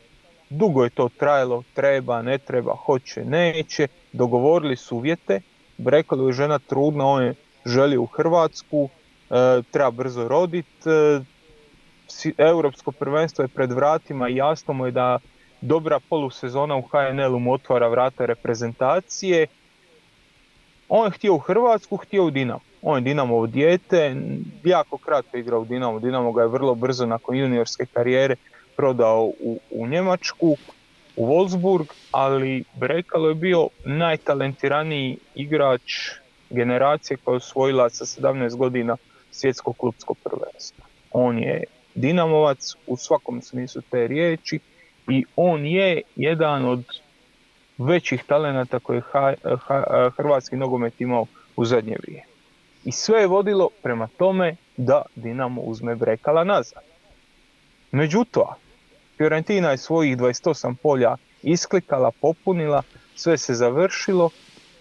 dugo je to trajalo, treba, ne treba, hoće, neće, dogovorili su uvjete, Brekalo je žena trudna, on je želi u Hrvatsku, e, treba brzo roditi, e, europsko prvenstvo je pred vratima i jasno mu je da dobra polusezona u HNL-u mu otvara vrata reprezentacije. On je htio u Hrvatsku, htio u Dinamo. On je Dinamovo dijete, jako kratko igrao u Dinamo. Dinamo ga je vrlo brzo nakon juniorske karijere prodao u, u Njemačku, u Wolfsburg, ali Brekalo je bio najtalentiraniji igrač generacije koja je osvojila sa 17 godina svjetsko klubsko prvenstvo. On je Dinamovac u svakom smislu te riječi i on je jedan od većih talenata koje je hrvatski nogomet imao u zadnje vrijeme. I sve je vodilo prema tome da Dinamo uzme Brekala nazad. Međutim, Fiorentina je svojih 28 polja isklikala, popunila, sve se završilo,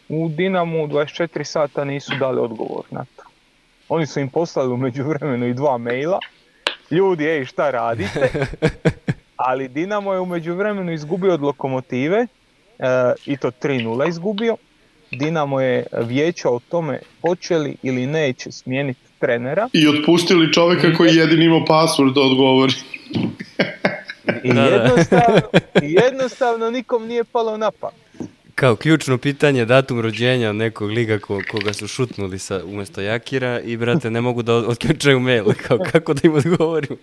u Dinamu 24 sata nisu dali odgovor na to. Oni su im poslali u međuvremenu i dva maila, ljudi, ej, šta radite? Ali Dinamo je umeđu vremenu izgubio od lokomotive e, i to 3-0 izgubio. Dinamo je vijeća o tome hoće li ili neće smijeniti trenera. I otpustili čovjeka koji jedini imao password da odgovori. I jednostavno, jednostavno nikom nije palo na pamet kao ključno pitanje datum rođenja nekog liga ko, koga su šutnuli sa, umjesto Jakira i brate ne mogu da otključaju mail, kao kako da im odgovorim.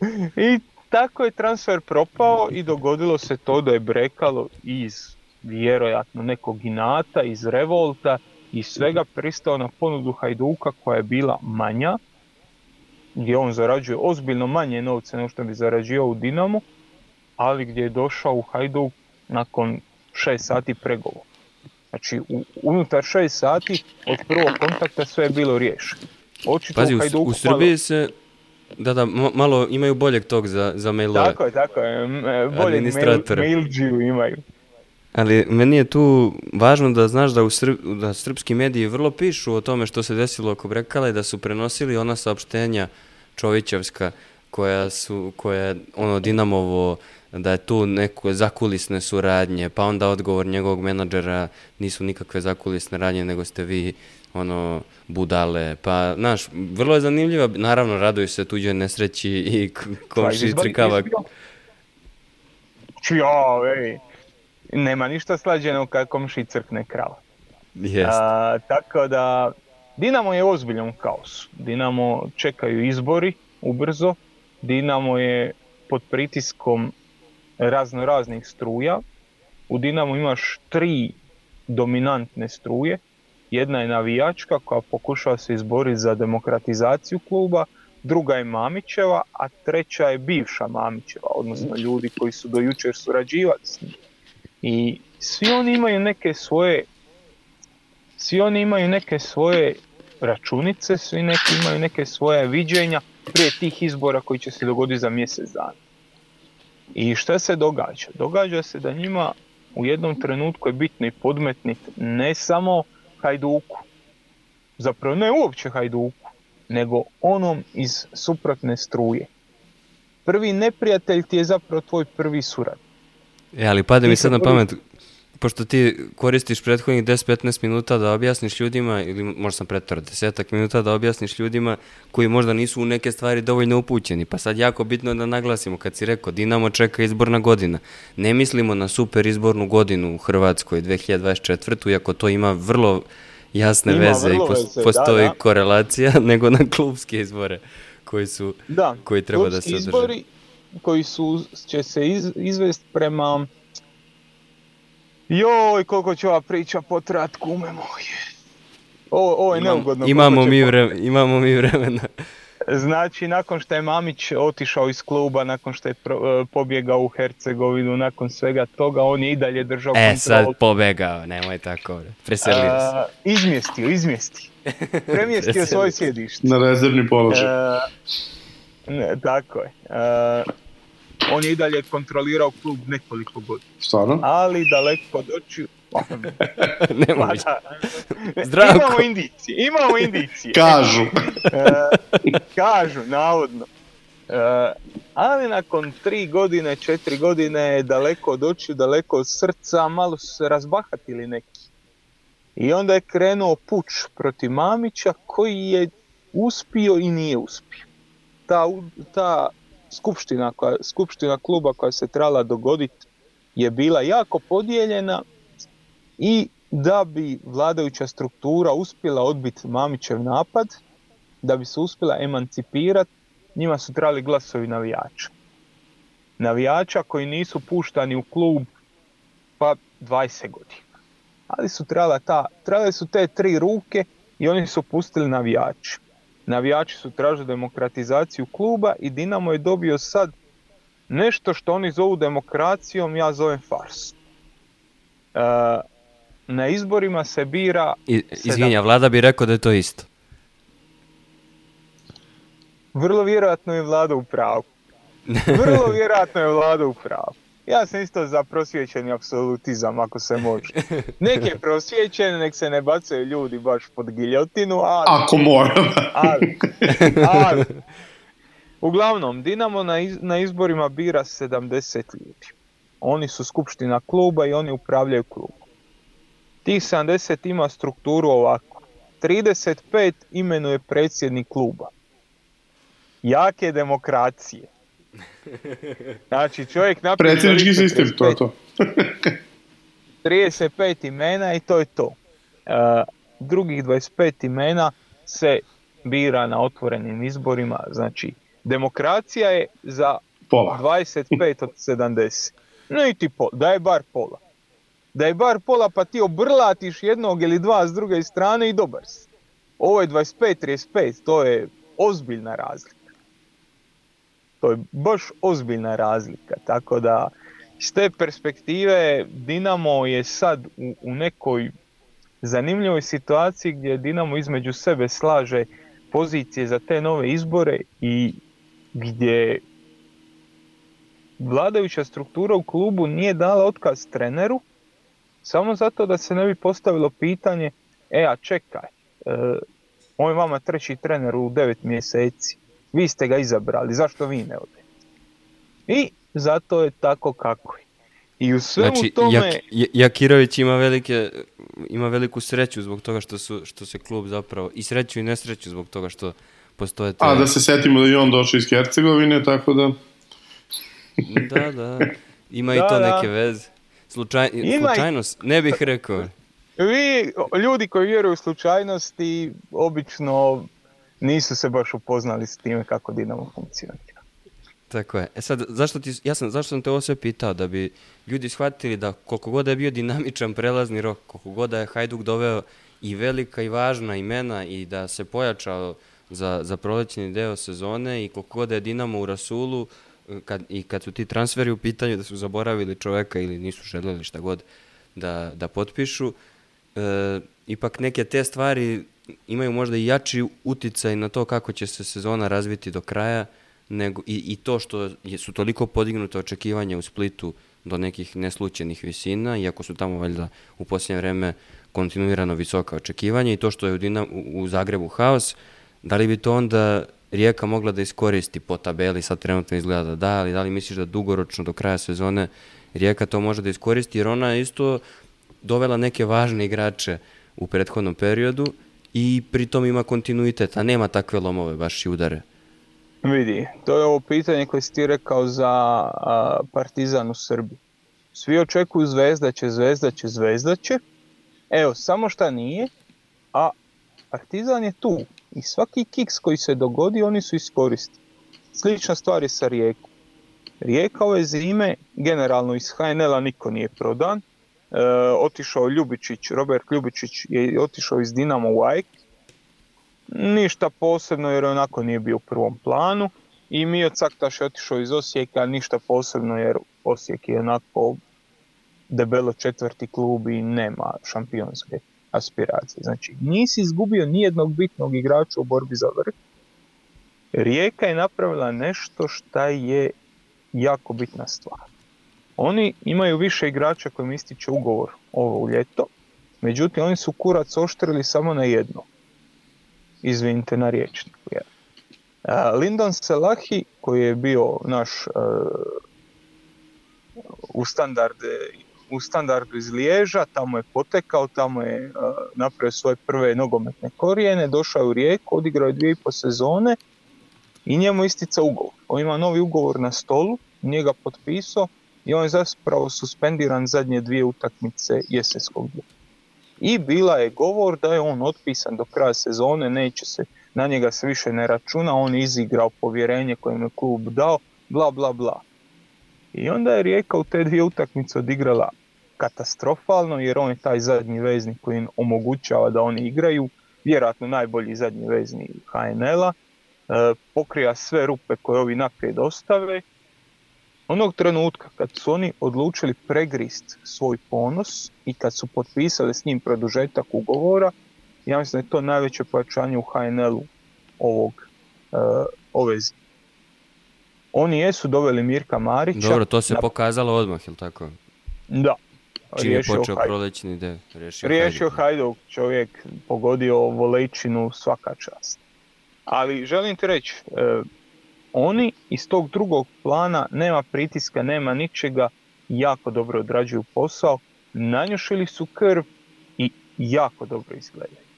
I tako je transfer propao i dogodilo se to da je Brekalo iz vjerojatno nekog inata, iz revolta i svega pristao na ponudu Hajduka koja je bila manja, gdje on zarađuje ozbiljno manje novce nego što bi zarađivao u Dinamu ali gdje je došao u Hajduk nakon 6 sati pregovora. Znači, u, unutar 6 sati od prvog kontakta sve je bilo riješeno. Očito Pazi, u, u Srbiji malo... se da, da, malo imaju boljeg tog za, za mailove. Tako je, tako je. E, boljeg mail, imaju. Ali meni je tu važno da znaš da, u da srpski mediji vrlo pišu o tome što se desilo oko Brekala i da su prenosili ona saopštenja Čovićevska koja su, koja ono Dinamovo, da je tu neko zakulisne suradnje, pa onda odgovor njegovog menadžera nisu nikakve zakulisne radnje, nego ste vi ono budale, pa znaš, vrlo je zanimljiva, naravno raduju se tuđoj nesreći i komši trikava. Čio, ej, nema ništa slađeno kad komši crkne krava. Jest. tako da, Dinamo je u ozbiljnom kaosu. Dinamo čekaju izbori ubrzo, Dinamo je pod pritiskom razno raznih struja. U Dinamo imaš tri dominantne struje. Jedna je navijačka koja pokušava se izboriti za demokratizaciju kluba, druga je Mamićeva, a treća je bivša Mamićeva, odnosno ljudi koji su do jučer surađivali s njim. I svi oni imaju neke svoje svi oni imaju neke svoje računice, svi neki imaju neke svoje viđenja prije tih izbora koji će se dogoditi za mjesec dana. I šta se događa? Događa se da njima u jednom trenutku je bitno i podmetniti ne samo Hajduku, zapravo ne uopće Hajduku, nego onom iz suprotne struje. Prvi neprijatelj ti je zapravo tvoj prvi surad. E, ali pade mi sad na pamet, pošto ti koristiš prethodnih 10-15 minuta da objasniš ljudima, ili možda sam pretvrlo 10 minuta da objasniš ljudima koji možda nisu u neke stvari dovoljno upućeni. Pa sad jako bitno da naglasimo, kad si rekao Dinamo čeka izborna godina. Ne mislimo na super izbornu godinu u Hrvatskoj 2024. iako to ima vrlo jasne veze i postoji korelacija, nego na klubske izbore koji su da, koji treba da se održe. izbori koji su, će se iz, izvesti prema Joj, koliko će ova priča potrat, kume moje. Ovo, ovo je neugodno. Imamo mi, vremena, imamo mi vremena. Znači, nakon što je Mamić otišao iz kluba, nakon što je pro, e, pobjegao u Hercegovinu, nakon svega toga, on je i dalje držao e, kontrol. E, sad pobjegao, nemoj tako, preselio se. Izmjestio, izmjestio. Premjestio svoj sjedište. Na rezervni položaj. E, ne, tako je. E, on je i dalje kontrolirao klub nekoliko godina. Stvarno? Ali daleko od očiju. Nema Zdravko. Imamo indicije, imamo indicije. kažu. e, kažu, navodno. E, ali nakon tri godine, četiri godine je daleko od očiju, daleko od srca, malo su se razbahatili neki. I onda je krenuo puč protiv Mamića koji je uspio i nije uspio. Ta, ta skupština, koja, skupština kluba koja se trebala dogoditi je bila jako podijeljena i da bi vladajuća struktura uspjela odbiti Mamićev napad, da bi se uspjela emancipirati, njima su trebali glasovi navijača. Navijača koji nisu puštani u klub pa 20 godina. Ali su trebala ta, trebale su te tri ruke i oni su pustili navijači. Navijači su tražili demokratizaciju kluba i Dinamo je dobio sad nešto što oni zovu demokracijom, ja zovem fars. E, na izborima se bira... izvinja, vlada bi rekao da je to isto. Vrlo vjerojatno je vlada u pravu. Vrlo vjerojatno je vlada u pravu. Ja sam isto za prosvjećeni apsolutizam, ako se može. Neke prosvjećene, nek se ne bacaju ljudi baš pod giljotinu, ali... Ako moram. ali, ali. Uglavnom, Dinamo na, na izborima bira 70 ljudi. Oni su skupština kluba i oni upravljaju klubom. Tih 70 ima strukturu ovako. 35 imenuje predsjednik kluba. Jake demokracije Znači čovjek napravi... Predsjednički sistem, 35, to je to. 35 imena i to je to. Uh, drugih 25 imena se bira na otvorenim izborima, znači demokracija je za pola. 25 od 70. No i ti pola, da je bar pola. Da je bar pola pa ti obrlatiš jednog ili dva s druge strane i dobar si. Ovo je 25-35, to je ozbiljna razlika. To je baš ozbiljna razlika, tako da s te perspektive Dinamo je sad u, u nekoj zanimljivoj situaciji gdje Dinamo između sebe slaže pozicije za te nove izbore i gdje vladajuća struktura u klubu nije dala otkaz treneru samo zato da se ne bi postavilo pitanje e a čekaj, e, on je vama treći trener u devet mjeseci, vi ste ga izabrali, zašto vi ne odete? I zato je tako kako je. I u svemu Znači, tome... Jak, Jakirović ima, velike, ima veliku sreću zbog toga što, su, što se klub zapravo, i sreću i nesreću zbog toga što postoje te... A da se setimo da je on došao iz Hercegovine, tako da... Da, da, ima i Da, to da. neke veze. Slučaj, Ima i- slučajnost, ne bih rekao. Vi, ljudi koji vjeruju u slučajnosti, obično nisu se baš upoznali s time kako Dinamo funkcionira. Tako je. E sad, zašto, ti, ja sam, zašto sam te ovo sve pitao? Da bi ljudi shvatili da koliko god da je bio dinamičan prelazni rok, koliko god da je Hajduk doveo i velika i važna imena i da se pojačao za, za prolećni deo sezone i koliko god da je Dinamo u Rasulu kad, i kad su ti transferi u pitanju da su zaboravili čoveka ili nisu želeli šta god da, da potpišu, e, ipak neke te stvari imaju možda i jači uticaj na to kako će se sezona razviti do kraja nego i, i to što je, su toliko podignute očekivanja u Splitu do nekih neslučenih visina, iako su tamo valjda u posljednje vreme kontinuirano visoka očekivanja i to što je u, Dinam, u, u Zagrebu haos, da li bi to onda Rijeka mogla da iskoristi po tabeli, sad trenutno izgleda da da, ali da li misliš da dugoročno do kraja sezone Rijeka to može da iskoristi, jer ona isto dovela neke važne igrače u prethodnom periodu i pritom ima kontinuitet, a nema takve lomove baš i udare. Vidi, to je ovo pitanje koje si ti rekao za a, Partizan u Srbiji. Svi očekuju zvezda će, zvezda će, zvezda će. Evo, samo šta nije, a Partizan je tu. I svaki kiks koji se dogodi, oni su iskoristili. Slična stvar je sa Rijekom. Rijeka ove zime, generalno iz HNL-a niko nije prodan. E, otišao Ljubičić, Robert Ljubičić je otišao iz Dinamo u AEK. Ništa posebno jer onako nije bio u prvom planu. I Mio Caktaš je otišao iz Osijeka, ništa posebno jer Osijek je onako debelo četvrti klub i nema šampionske aspiracije. Znači, nisi izgubio nijednog bitnog igrača u borbi za vrh. Rijeka je napravila nešto šta je jako bitna stvar. Oni imaju više igrača kojim ističe ugovor ovo u ljeto, međutim oni su kurac oštrili samo na jedno. Izvinite na riječniku. Jer. A, Lindon Selahi, koji je bio naš e, u, standarde, u standardu iz Liježa, tamo je potekao, tamo je e, napravio svoje prve nogometne korijene, došao u Rijeku, odigrao je dvije i po sezone i njemu istica ugovor. On ima novi ugovor na stolu, njega potpisao i on je zapravo suspendiran zadnje dvije utakmice jesenskog dijela. I bila je govor da je on otpisan do kraja sezone, neće se, na njega se više ne računa, on je izigrao povjerenje koje mu je klub dao, bla bla bla. I onda je Rijeka u te dvije utakmice odigrala katastrofalno jer on je taj zadnji veznik koji im omogućava da oni igraju, vjerojatno najbolji zadnji vezni HNL-a, e, pokrija sve rupe koje ovi naprijed ostave. Onog trenutka kad su oni odlučili pregrist svoj ponos i kad su potpisali s njim produžetak ugovora, ja mislim da je to najveće pojačanje u HNL-u ovog, e, ove zime. Oni jesu doveli Mirka Marića. Dobro, to se na- pokazalo odmah, jel tako? Da. Čim je počeo Hajduk. prolećni deo. Riješio, Riješio Hajduk. Hajduk, čovjek pogodio volejčinu svaka čast. Ali želim ti reći, e, oni iz tog drugog plana nema pritiska, nema ničega, jako dobro odrađuju posao, nanjušili su krv i jako dobro izgledaju.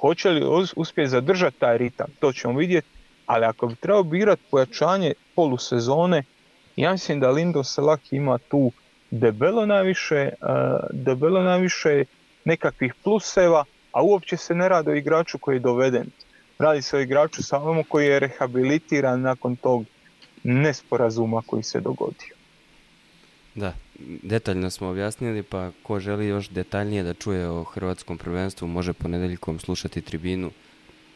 Hoće li uspjeti zadržati taj ritam, to ćemo vidjeti, ali ako bi trebao birati pojačanje polusezone, ja mislim da Lindo Salah ima tu debelo najviše, e, debelo najviše nekakvih pluseva, a uopće se ne radi o igraču koji je doveden. Radi se o igraču samому koji je rehabilitiran nakon tog nesporazuma koji se dogodio. Da, detaljno smo objasnili, pa ko želi još detaljnije da čuje o hrvatskom prvenstvu, može ponedeljkom slušati tribinu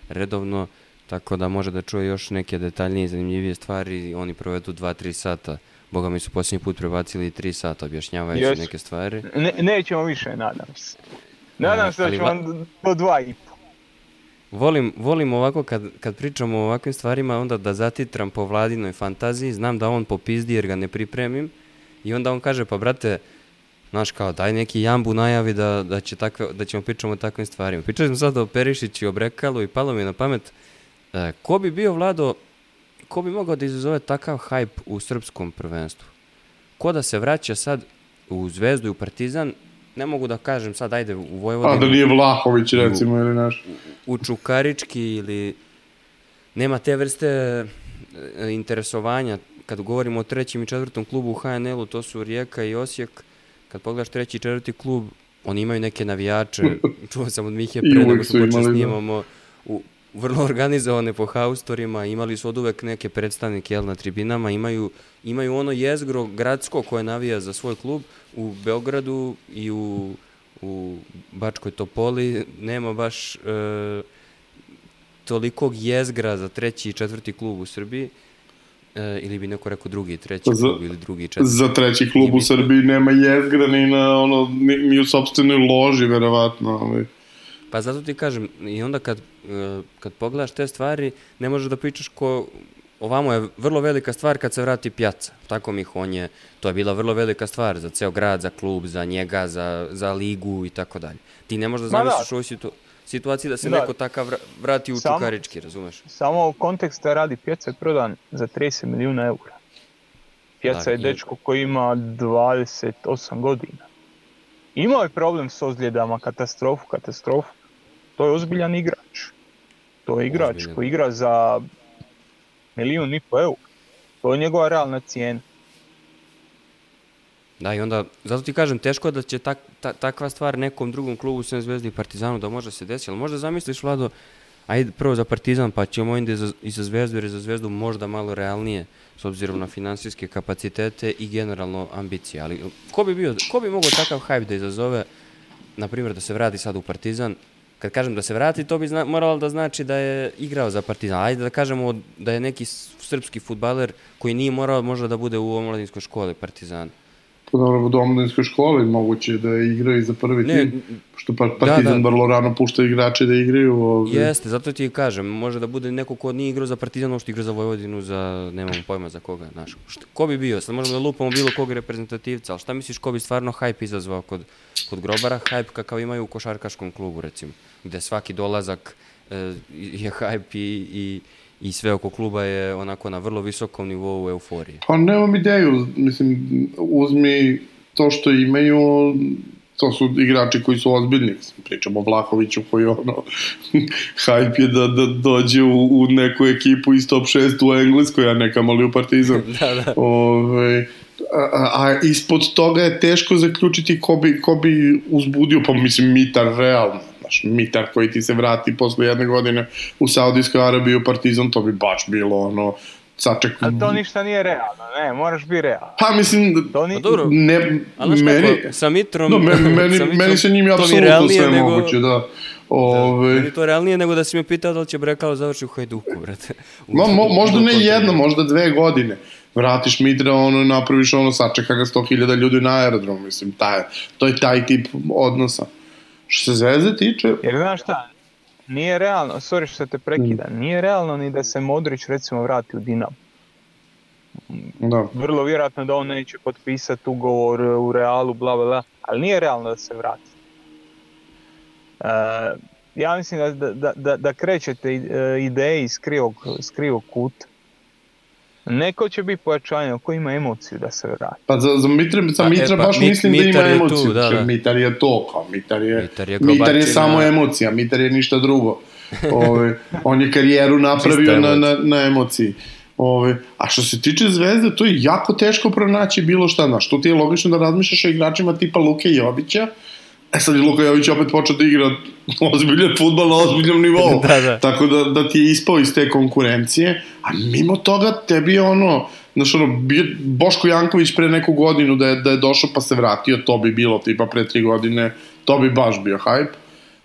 redovno. tako da može da čuje još neke detaljnije i zanimljivije stvari. Oni provedu 2-3 sata. Boga mi su posljednji put prebacili 3 sata objašnjavajući Jesu. neke stvari. Ne, nećemo više, nadam se. Nadam se da ćemo do dva i po. Volim, volim ovako kad, kad pričamo o ovakvim stvarima, onda da zatitram po vladinoj fantaziji, znam da on popizdi jer ga ne pripremim i onda on kaže, pa brate, znaš kao, daj neki jambu najavi da, da, će takve, da ćemo pričamo o takvim stvarima. Pričali smo sad o Perišiću o Brekalu i palo mi na pamet, e, ko bi bio, Vlado, ko bi mogao da izazove takav hajp u srpskom prvenstvu? Ko da se vraća sad u Zvezdu i u Partizan, ne mogu da kažem sad, ajde, u Vojvodinu A da nije Vlahović recimo ili naš. u Čukarički ili nema te vrste e, interesovanja. Kad govorimo o trećem i četvrtom klubu u HNL-u, to su Rijeka i Osijek. Kad pogledaš treći i četvrti klub, oni imaju neke navijače. Čuo sam od Mihe pre nego što imali, da. snimamo. U, vrlo organizovane po haustorima, imali su od uvek neke predstavnike jel, na tribinama, imaju, imaju ono jezgro gradsko koje navija za svoj klub u Beogradu i u, u Bačkoj Topoli nema baš e, tolikog jezgra za treći i četvrti klub u Srbiji e, ili bi neko rekao drugi i treći za- klub ili drugi i četvrti. Za treći klub u Srbiji nema jezgra ni na ono, ni, ni u sobstvenoj loži, verovatno. Ali. Pa zato ti kažem, i onda kad, e, kad pogledaš te stvari, ne možeš da pričaš ko... Ovamo je vrlo velika stvar kad se vrati pjaca. Tako mi on je, to je bila vrlo velika stvar za ceo grad, za klub, za njega, za, za ligu i tako dalje. Ti ne možeš da da. zamisliš u ovoj situ, situaciji da se Da. neko takav vra- vrati u Samo- Čukarički, razumeš? Samo u konteksta radi Pjeca je prodan za 30 milijuna eura. Pjeca Da, je dečko koji ima 28 godina. Imao je problem s ozljedama, katastrofu, katastrofu. To je ozbiljan igrač. To je igrač Ozbiljan. koji igra za milijun i po eura. To je njegova realna cijena. Da, i onda, zato ti kažem, teško je da će tak, ta, takva stvar nekom drugom klubu, sem Zvezdi i Partizanu, da može se desiti, ali možda zamisliš, Vlado, ajde prvo za Partizan, pa ćemo onda i za, i za Zvezdu, jer je za Zvezdu možda malo realnije, s obzirom na finansijske kapacitete i generalno ambicije, ali ko bi bio, ko bi mogao takav hype da izazove, na primjer, da se vrati sad u Partizan, kad kažem da se vrati, to bi zna, moralo da znači da je igrao za Partizan. Ajde da kažemo da je neki srpski futbaler koji nije morao možda da bude u omladinskoj školi Partizana. Dobro, u omladinskoj školi moguće da igra i za prvi Ne, tim, što pa, Partizan da. vrlo rano pušta igrače da igraju. Ovaj. Jeste, zato ti kažem, može da bude neko ko nije igrao za Partizan, što igra za Vojvodinu, za, nemamo pojma za koga, znaš. Šta, ko bi bio? Sad možemo da lupamo bilo kog reprezentativca, ali šta misliš ko bi stvarno hype izazvao kod, kod Grobara? Hype kakav imaju u košarkaškom klubu, recimo, gde svaki dolazak e, je hype i, i, i sve oko kluba je onako na vrlo visokom nivou euforije. Pa nemam ideju, mislim, uzmi to što imaju, to su igrači koji su ozbiljni, pričamo o Vlahoviću koji ono, hype je da, da dođe u, u neku ekipu iz top 6 u Engleskoj, a ne kamoli u Partizan. da, da. Ove, a, a ispod toga je teško zaključiti ko bi, ko bi uzbudio, pa mislim Mitar realno, znaš, Mitar koji ti se vrati posle jedne godine u Saudijskoj Arabiji u Partizan, to bi baš bilo ono, saček. Ali to ništa nije realno, ne, moraš biti realan. Pa mislim, To ni... Pa dobro, ne, meni, kako, sa Mitrom... da, meni, meni, sa Mitrom meni se njim je apsolutno sve nego- moguće, da. Ove, Meni je to realnije nego da si me pitao da li će Brekalo završi u Hajduku, brate. U- Ma, mo, možda ne jedna, možda dve godine. Vratiš Mitra, ono, napraviš ono, sačeka ga 100.000 ljudi na aerodrom, mislim, taj, to je taj tip odnosa. Što se Zvezde tiče, Jer znaš šta, nije realno, sorry što te prekida, Mm. nije realno ni da se Modrić recimo vrati u Dinamo. da, Vrlo vjerojatno da on neće potpisati ugovor u Realu, bla bla bla, ali nije realno da se vrati. E, ja mislim da, da, da- da, krećete e, ideje iz krivog, iz krivog kuta. Neko će biti pojačanje, ko ima emociju da se vrati. pa za, za Mitra, za Pa, e, Mitra pa, baš Mit- mislim da ima je tu, emociju. da, da. Mitar je to, kao Mitar je, Mitar je Mitar je samo emocija, Mitar je ništa drugo. Ove, on je karijeru napravio na, na, na emociji. Ove, a što se tiče Zvezde, to je jako teško pronaći bilo šta, znaš, to ti je logično da razmišljaš o igračima tipa Luke Jovića, E sad je Luka Jović opet počeo da igra ozbiljan futbal na ozbiljnom nivou. Da, da. Tako da, da ti je ispao iz te konkurencije, a mimo toga tebi je ono, znaš ono, bio Boško Janković pre neku godinu da je, da je došao pa se vratio, to bi bilo tipa pre tri godine, to bi baš bio hype,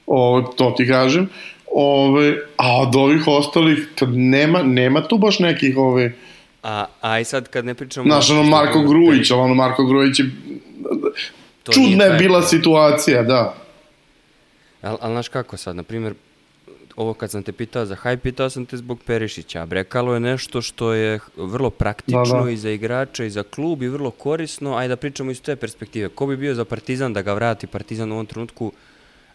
o, to ti kažem. Ove, a od ovih ostalih, kad nema, nema tu baš nekih ove... A, a i sad kad ne pričamo... Znaš, ono Marko Grujić, ali ono Marko Grujić je... To Čudna je bila situacija, da. Ali al, znaš kako sad, na primjer, ovo kad sam te pitao za hajp, pitao sam te zbog Perišića, a Brekalo je nešto što je vrlo praktično Da, da. i za igrača i za klub i vrlo korisno, ajde da pričamo iz te perspektive. Ko bi bio za Partizan da ga vrati Partizan u ovom trenutku,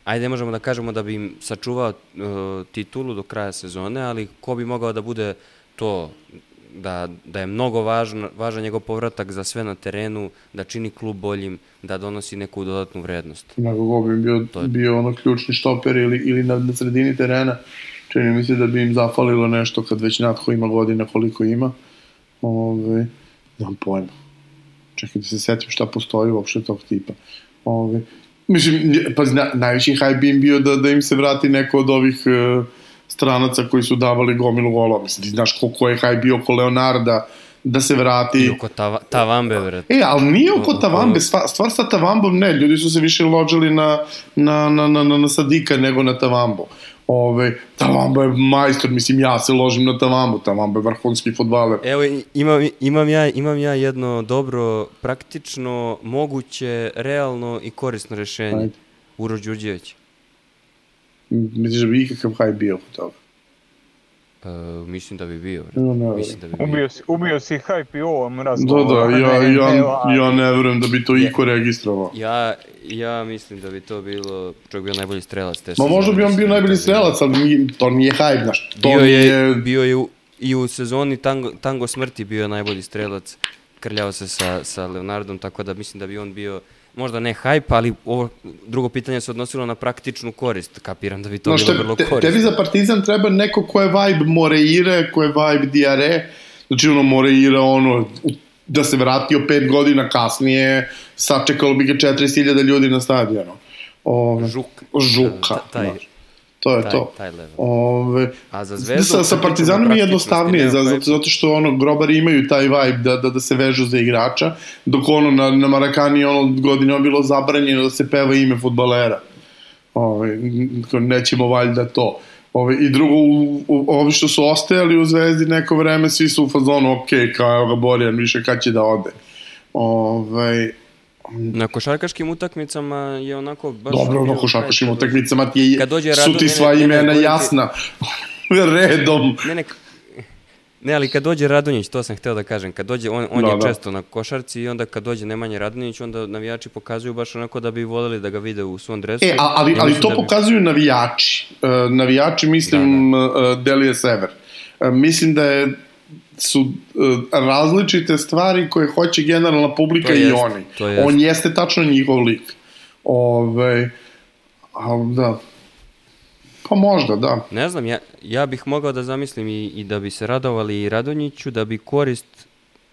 ajde ne možemo da kažemo da bi im sačuvao uh, titulu do kraja sezone, ali ko bi mogao da bude to da, da je mnogo važan, važan njegov povratak za sve na terenu, da čini klub boljim, da donosi neku dodatnu vrednost. Nego ko bi bio, To je- bio ono ključni štoper ili, ili na, na sredini terena. Čini mi se da bi im zafalilo nešto kad već Natko ima godina koliko ima. Ove, nemam pojma. Čekaj da se setim šta postoji uopšte tog tipa. Ove, mislim, pa na, najveći hajb bi im bio da, da im se vrati neko od ovih e, stranaca koji su davali gomilu golova. Mislim, ti znaš koliko je hajb bio oko Leonarda da se vrati. I oko tava, Tavambe, vrat. E, ali nije oko Tavambe, stva- stvar sa Tavambom ne, ljudi su se više ložili na, na, na, na, na, na Sadika nego na Tavambu. Ove, Tavamba je majstor, mislim, ja se ložim na Tavambu, Tavamba je vrhunski futbaler. Evo, imam, imam, ja, imam ja jedno dobro, praktično, moguće, realno i korisno rešenje. Ajde. Uroš Đurđević. Misliš da bi ikakav haj bio oko toga? E, mislim da bi bio. No, Mislim da bi bio. Ubio si, ubio si hype i ovom Da, razgovoru. da, ja, Ne, ja, ne, a- ja ne verujem da bi to iko registrovao. Ja, ja mislim da bi to bilo, čovjek bio najbolji strelac te Ma možda bi on bio da najbolji strelac, ali nije, to nije hajb, znaš. To Bio je, nije... bio je u, i u sezoni tango, tango smrti bio najbolji strelac. Krljao se sa, sa Leonardom, tako da mislim da bi on bio možda ne hype, ali ovo drugo pitanje se odnosilo na praktičnu korist. Kapiram da bi to Znaš, bilo vrlo te, tebi za Partizan treba neko ko je vibe Moreire, ko je vibe Diare, znači ono Moreira, ono, da se vratio pet godina kasnije, sačekalo bi ga 40.000 ljudi na stadionu. Ove, Žuk. Žuka, Ta- taj- znaš. To je taj, to. taj level. Ove, A za Zvezdu... sa, sa o Partizanom je jednostavnije, za, zato, zato što ono, grobari imaju taj vibe da, da, da se vežu za igrača, dok ono na, na Marakani ono godinama bilo zabranjeno da se peva ime futbalera. Ove, nećemo valjda to. Ove, I drugo, u, u, ovi što su ostajali u Zvezdi neko vreme, svi su u fazonu, ok, kao ga Borjan, više kad će da ode. Ove, Na košarkaškim utakmicama je onako baš... dobro, bio košarkaškim utakmicama ti je, Kad dođe su ti sva imena jasna. Redom. Ne, ne, ne, ali kad dođe Radonjić, to sam hteo da kažem, kad dođe, on, on Da, je da. često na košarci i onda kad dođe Nemanja Radonjić, onda navijači pokazuju baš onako da bi voljeli da ga vide u svom dresu. E, a- ali, ali to da bi- pokazuju navijači. Uh, navijači, mislim, da, da. Uh, Delije Sever. Uh, mislim da je su uh, različite stvari koje hoće generalna publika To i jest, oni. to jest. On jeste tačno njihov lik. Ove, ali da. Pa možda, da. Ne znam, ja, ja bih mogao da zamislim i, i da bi se radovali i Radonjiću, da bi korist,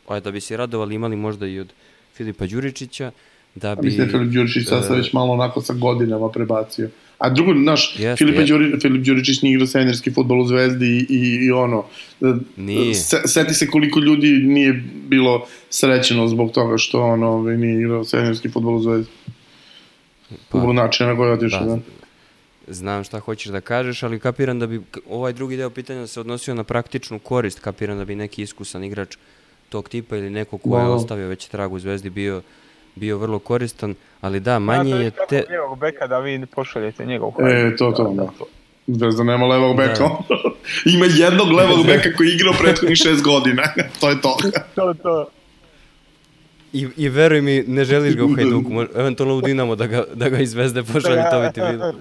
aj, da bi se radovali imali možda i od Filipa Đuričića, da bi... Mislim da Filip Đuričić sad e, već malo onako sa godinama prebacio. A drugo, znaš, Jeste, Filipa jeste. Đuri, Filip Đuričić nije igrao senjerski futbol u Zvezdi i, i, i ono, Nije. Se, seti se koliko ljudi nije bilo srećeno zbog toga što on ovaj, nije igrao senjerski futbol u Zvezdi. Pa, Zbog načina na koji je otišao. da, Da, znam šta hoćeš da kažeš, ali kapiram da bi ovaj drugi deo pitanja se odnosio na praktičnu korist, kapiram da bi neki iskusan igrač tog tipa ili neko ko je Da. ostavio već trag u Zvezdi bio bio vrlo koristan, ali da, manje je te... lijevog beka da vi pošaljete njegov E, to, to, da. Zvezda nema levog beka. Ima jednog levog beka koji je igrao prethodnih šest godina. to je to. To, to. I, I veruj mi, ne želiš ga u Hajduku, eventualno u Dinamo da ga, da ga iz Zvezde pošalje, to bi ti bilo,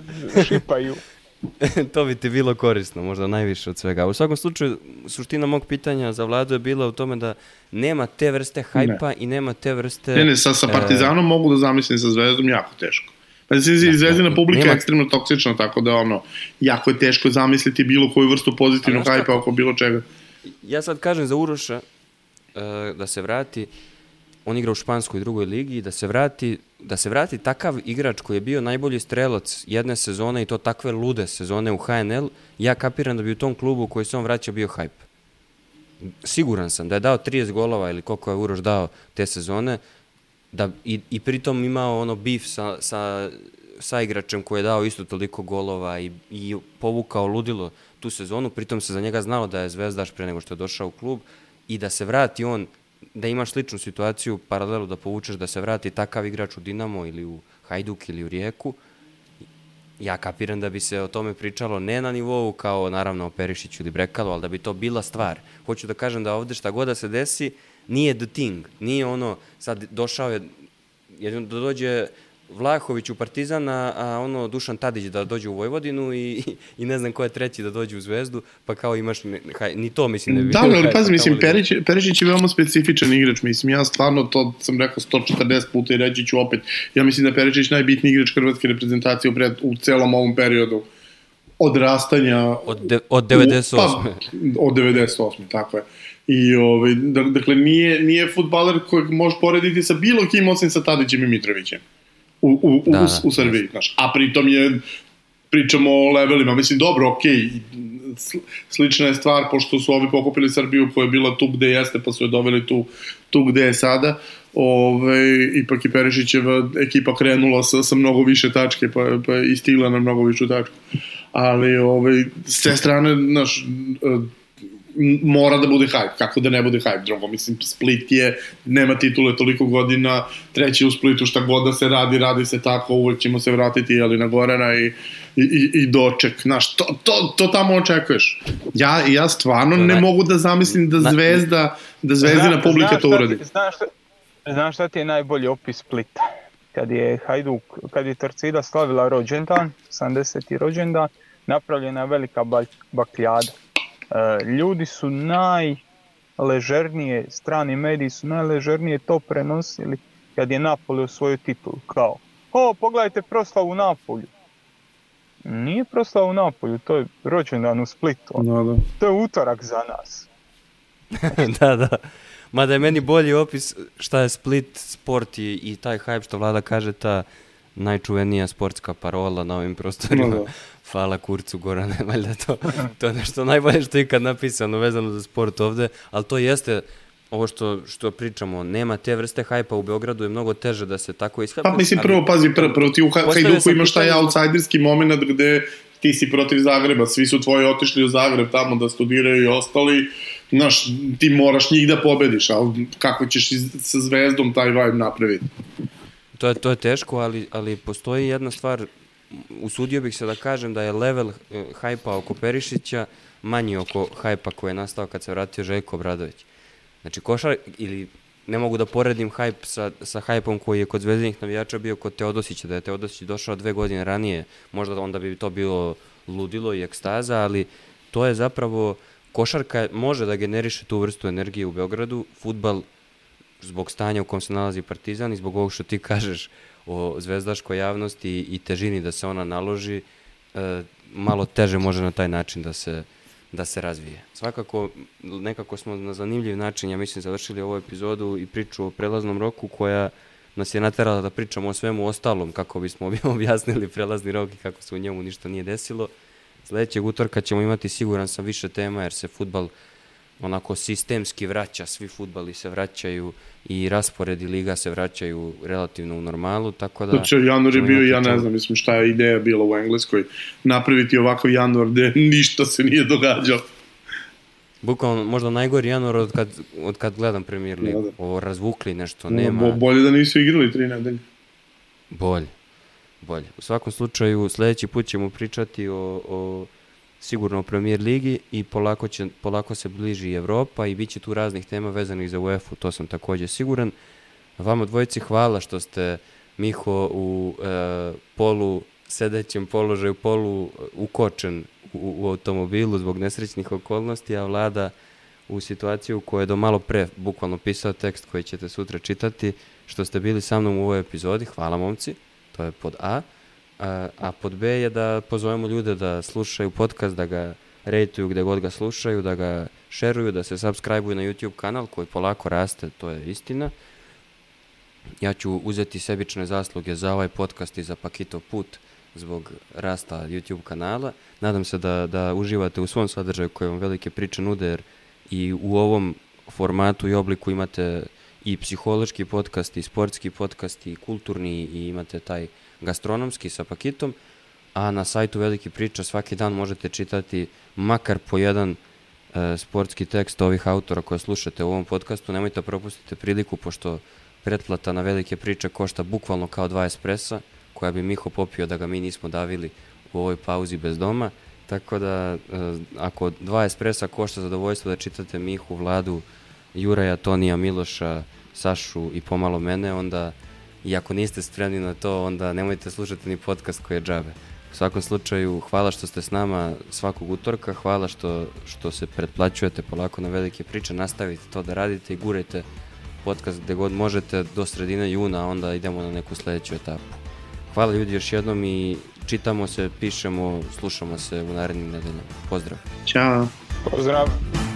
Šipaju. to bi ti bilo korisno, možda najviše od svega. U svakom slučaju, suština mog pitanja za vladu je bila u tome da nema te vrste hajpa i nema te vrste... Ne, ne, sa, sa e, Partizanom mogu da zamislim sa Zvezdom jako teško. Pa se Zvezdina publika nema- je ekstremno toksična, tako da ono, jako je teško zamisliti bilo koju vrstu pozitivnog hajpa oko bilo čega. Ja sad kažem za Uroša e, da se vrati, on igra u španskoj drugoj ligi, da se vrati da se vrati takav igrač koji je bio najbolji strelac jedne sezone i to takve lude sezone u HNL, ja kapiram da bi u tom klubu koji se on vraća bio hype. Siguran sam da je dao 30 golova ili koliko je Uroš dao te sezone, da i, i pritom imao ono bif sa, sa sa igračem koji je dao isto toliko golova i, i povukao ludilo tu sezonu, pritom se za njega znalo da je zvezdaš pre nego što je došao u klub i da se vrati on, da imaš sličnu situaciju, paralelu da povučeš da se vrati takav igrač u Dinamo ili u Hajduk ili u Rijeku, ja kapiram da bi se o tome pričalo ne na nivou kao naravno o Perišiću ili Brekalu, ali da bi to bila stvar. Hoću da kažem da ovde šta god da se desi, nije the thing, nije ono, sad došao je, jedino da dođe Vlahović u Partizan, a, a ono Dušan Tadić da dođe u Vojvodinu i, i ne znam ko je treći da dođe u Zvezdu, pa kao imaš, ne, haj, ni to mislim ne bi. Da, ali pazi, mislim, Perić, Perišić je veoma specifičan igrač, mislim, ja stvarno to sam rekao 140 puta i reći ću opet, ja mislim da Perišić najbitniji igrač hrvatske reprezentacije u, pred, u celom ovom periodu odrastanja od, de, od 98. U, pa, od 98. tako je. I ovaj dakle nije nije fudbaler kojeg možeš porediti sa bilo kim osim sa Tadićem i Mitrovićem u, u, da, u, da, u Srbiji, da. znaš. A pritom je, pričamo o levelima, mislim, dobro, okej, okay, slična je stvar, pošto su ovi pokupili Srbiju koja je bila tu gde jeste, pa su je doveli tu, tu gde je sada, ove, ipak i Perišićeva ekipa krenula sa, sa mnogo više tačke, pa, pa i stigla na mnogo višu tačku. Ali, ove, s te strane, znaš, mora da bude hype, kako da ne bude hype, drugo, mislim, Split je, nema titule toliko godina, treći u Splitu, šta god da se radi, radi se tako, uvek ćemo se vratiti, ali na Gorana i, i, i doček, znaš, to, to, to tamo očekuješ. Ja, ja stvarno ne mogu da zamislim da zvezda, da zvezdina publika to uradi. Znaš šta, znaš šta ti je najbolji opis Splita? Kad je Hajduk, kad je Torcida slavila rođendan, 70. rođendan, napravljena velika bakljada ljudi su najležernije, strani mediji su najležernije to prenosili kad je Napoli osvojio titulu, kao o, pogledajte proslavu u Napolju. Nije proslava u Napolju, to je rođendan u Splitu. Da, da. To je utorak za nas. da, da. Mada je meni bolji opis šta je Split, sport i, i taj hype što vlada kaže ta najčuvenija sportska parola na ovim prostorima. Da, da. Hvala kurcu Gorane, valjda to, to je nešto najbolje što je ikad napisano vezano za sport ovde, ali to jeste ovo što, što pričamo, nema te vrste hajpa u Beogradu, je mnogo teže da se tako ishapa. Pa mislim, prvo, pazi, prvo, prvo ti u Hajduku imaš taj outsiderski moment gde ti si protiv Zagreba, svi su tvoji otišli u Zagreb tamo da studiraju i ostali, znaš, ti moraš njih da pobediš, ali kako ćeš sa zvezdom taj vibe napraviti? To je, to je teško, ali, ali postoji jedna stvar usudio bih se da kažem da je level eh, hajpa oko Perišića manji oko hajpa koji je nastao kad se vratio Željko Obradović. Znači, košar, ili ne mogu da poredim hajp sa, sa hajpom koji je kod zvezdinih navijača bio kod Teodosića, da je Teodosić došao dve godine ranije, možda onda bi to bilo ludilo i ekstaza, ali to je zapravo, košarka može da generiše tu vrstu energije u Beogradu, futbal zbog stanja u kom se nalazi Partizan i zbog ovog što ti kažeš, o zvezdaškoj javnosti i težini da se ona naloži, e, malo teže može na taj način da se, da se razvije. Svakako, nekako smo na zanimljiv način, ja mislim, završili ovu epizodu i priču o prelaznom roku koja nas je naterala da pričamo o svemu ostalom kako bismo objasnili prelazni rok i kako se u njemu ništa nije desilo. Sledećeg utorka ćemo imati siguran sam više tema jer se futbal onako sistemski vraća, svi futbali se vraćaju i rasporedi liga se vraćaju relativno u normalu, tako da... Znači, januar je bio, ja ne znam, mislim šta je ideja bila u Engleskoj, napraviti ovako januar gde ništa se nije događalo. Bukvalno, možda najgori januar od kad, od kad gledam Premier League. Da, da. Ovo razvukli nešto, nema... Bo, bolje da nisu igrali tri nedelje. Bolje, bolje. U svakom slučaju, sledeći put ćemo pričati o, o sigurno u Premier Ligi i polako, će, polako se bliži Evropa i bit će tu raznih tema vezanih za UEFA, to sam takođe siguran. Vama dvojici hvala što ste Miho u e, polu sedećem položaju, polu ukočen u, u automobilu zbog nesrećnih okolnosti, a vlada u situaciju u kojoj je do malo pre bukvalno pisao tekst koji ćete sutra čitati, što ste bili sa mnom u ovoj epizodi. Hvala momci, to je pod A. A, a pod B je da pozovemo ljude da slušaju podcast, da ga rejtuju gde god ga slušaju, da ga šeruju, da se subscribe-uju na YouTube kanal koji polako raste, to je istina. Ja ću uzeti sebične zasluge za ovaj podcast i za Pakito Put zbog rasta YouTube kanala. Nadam se da, da uživate u svom sadržaju koje vam velike priče nude, jer i u ovom formatu i obliku imate i psihološki podcast, i sportski podcast, i kulturni, i imate taj gastronomski sa pakitom, a na sajtu Veliki priča svaki dan možete čitati makar po jedan e, sportski tekst ovih autora koje slušate u ovom podcastu. Nemojte propustite priliku, pošto pretplata na velike priče košta bukvalno kao dva espresa, koja bi Miho popio da ga mi nismo davili u ovoj pauzi bez doma. Tako da, e, ako dva espresa košta zadovoljstvo da čitate Mihu, Vladu, Juraja, Tonija, Miloša, Sašu i pomalo mene, onda i ako niste spremni na to, onda nemojte slušati ni podcast koji je džabe. U svakom slučaju, hvala što ste s nama svakog utorka, hvala što, što se pretplaćujete polako na velike priče, nastavite to da radite i gurajte podcast gde god možete do sredine juna, onda idemo na neku sledeću etapu. Hvala ljudi još jednom i čitamo se, pišemo, slušamo se u narednim nedeljama. Pozdrav! Ćao! Pozdrav!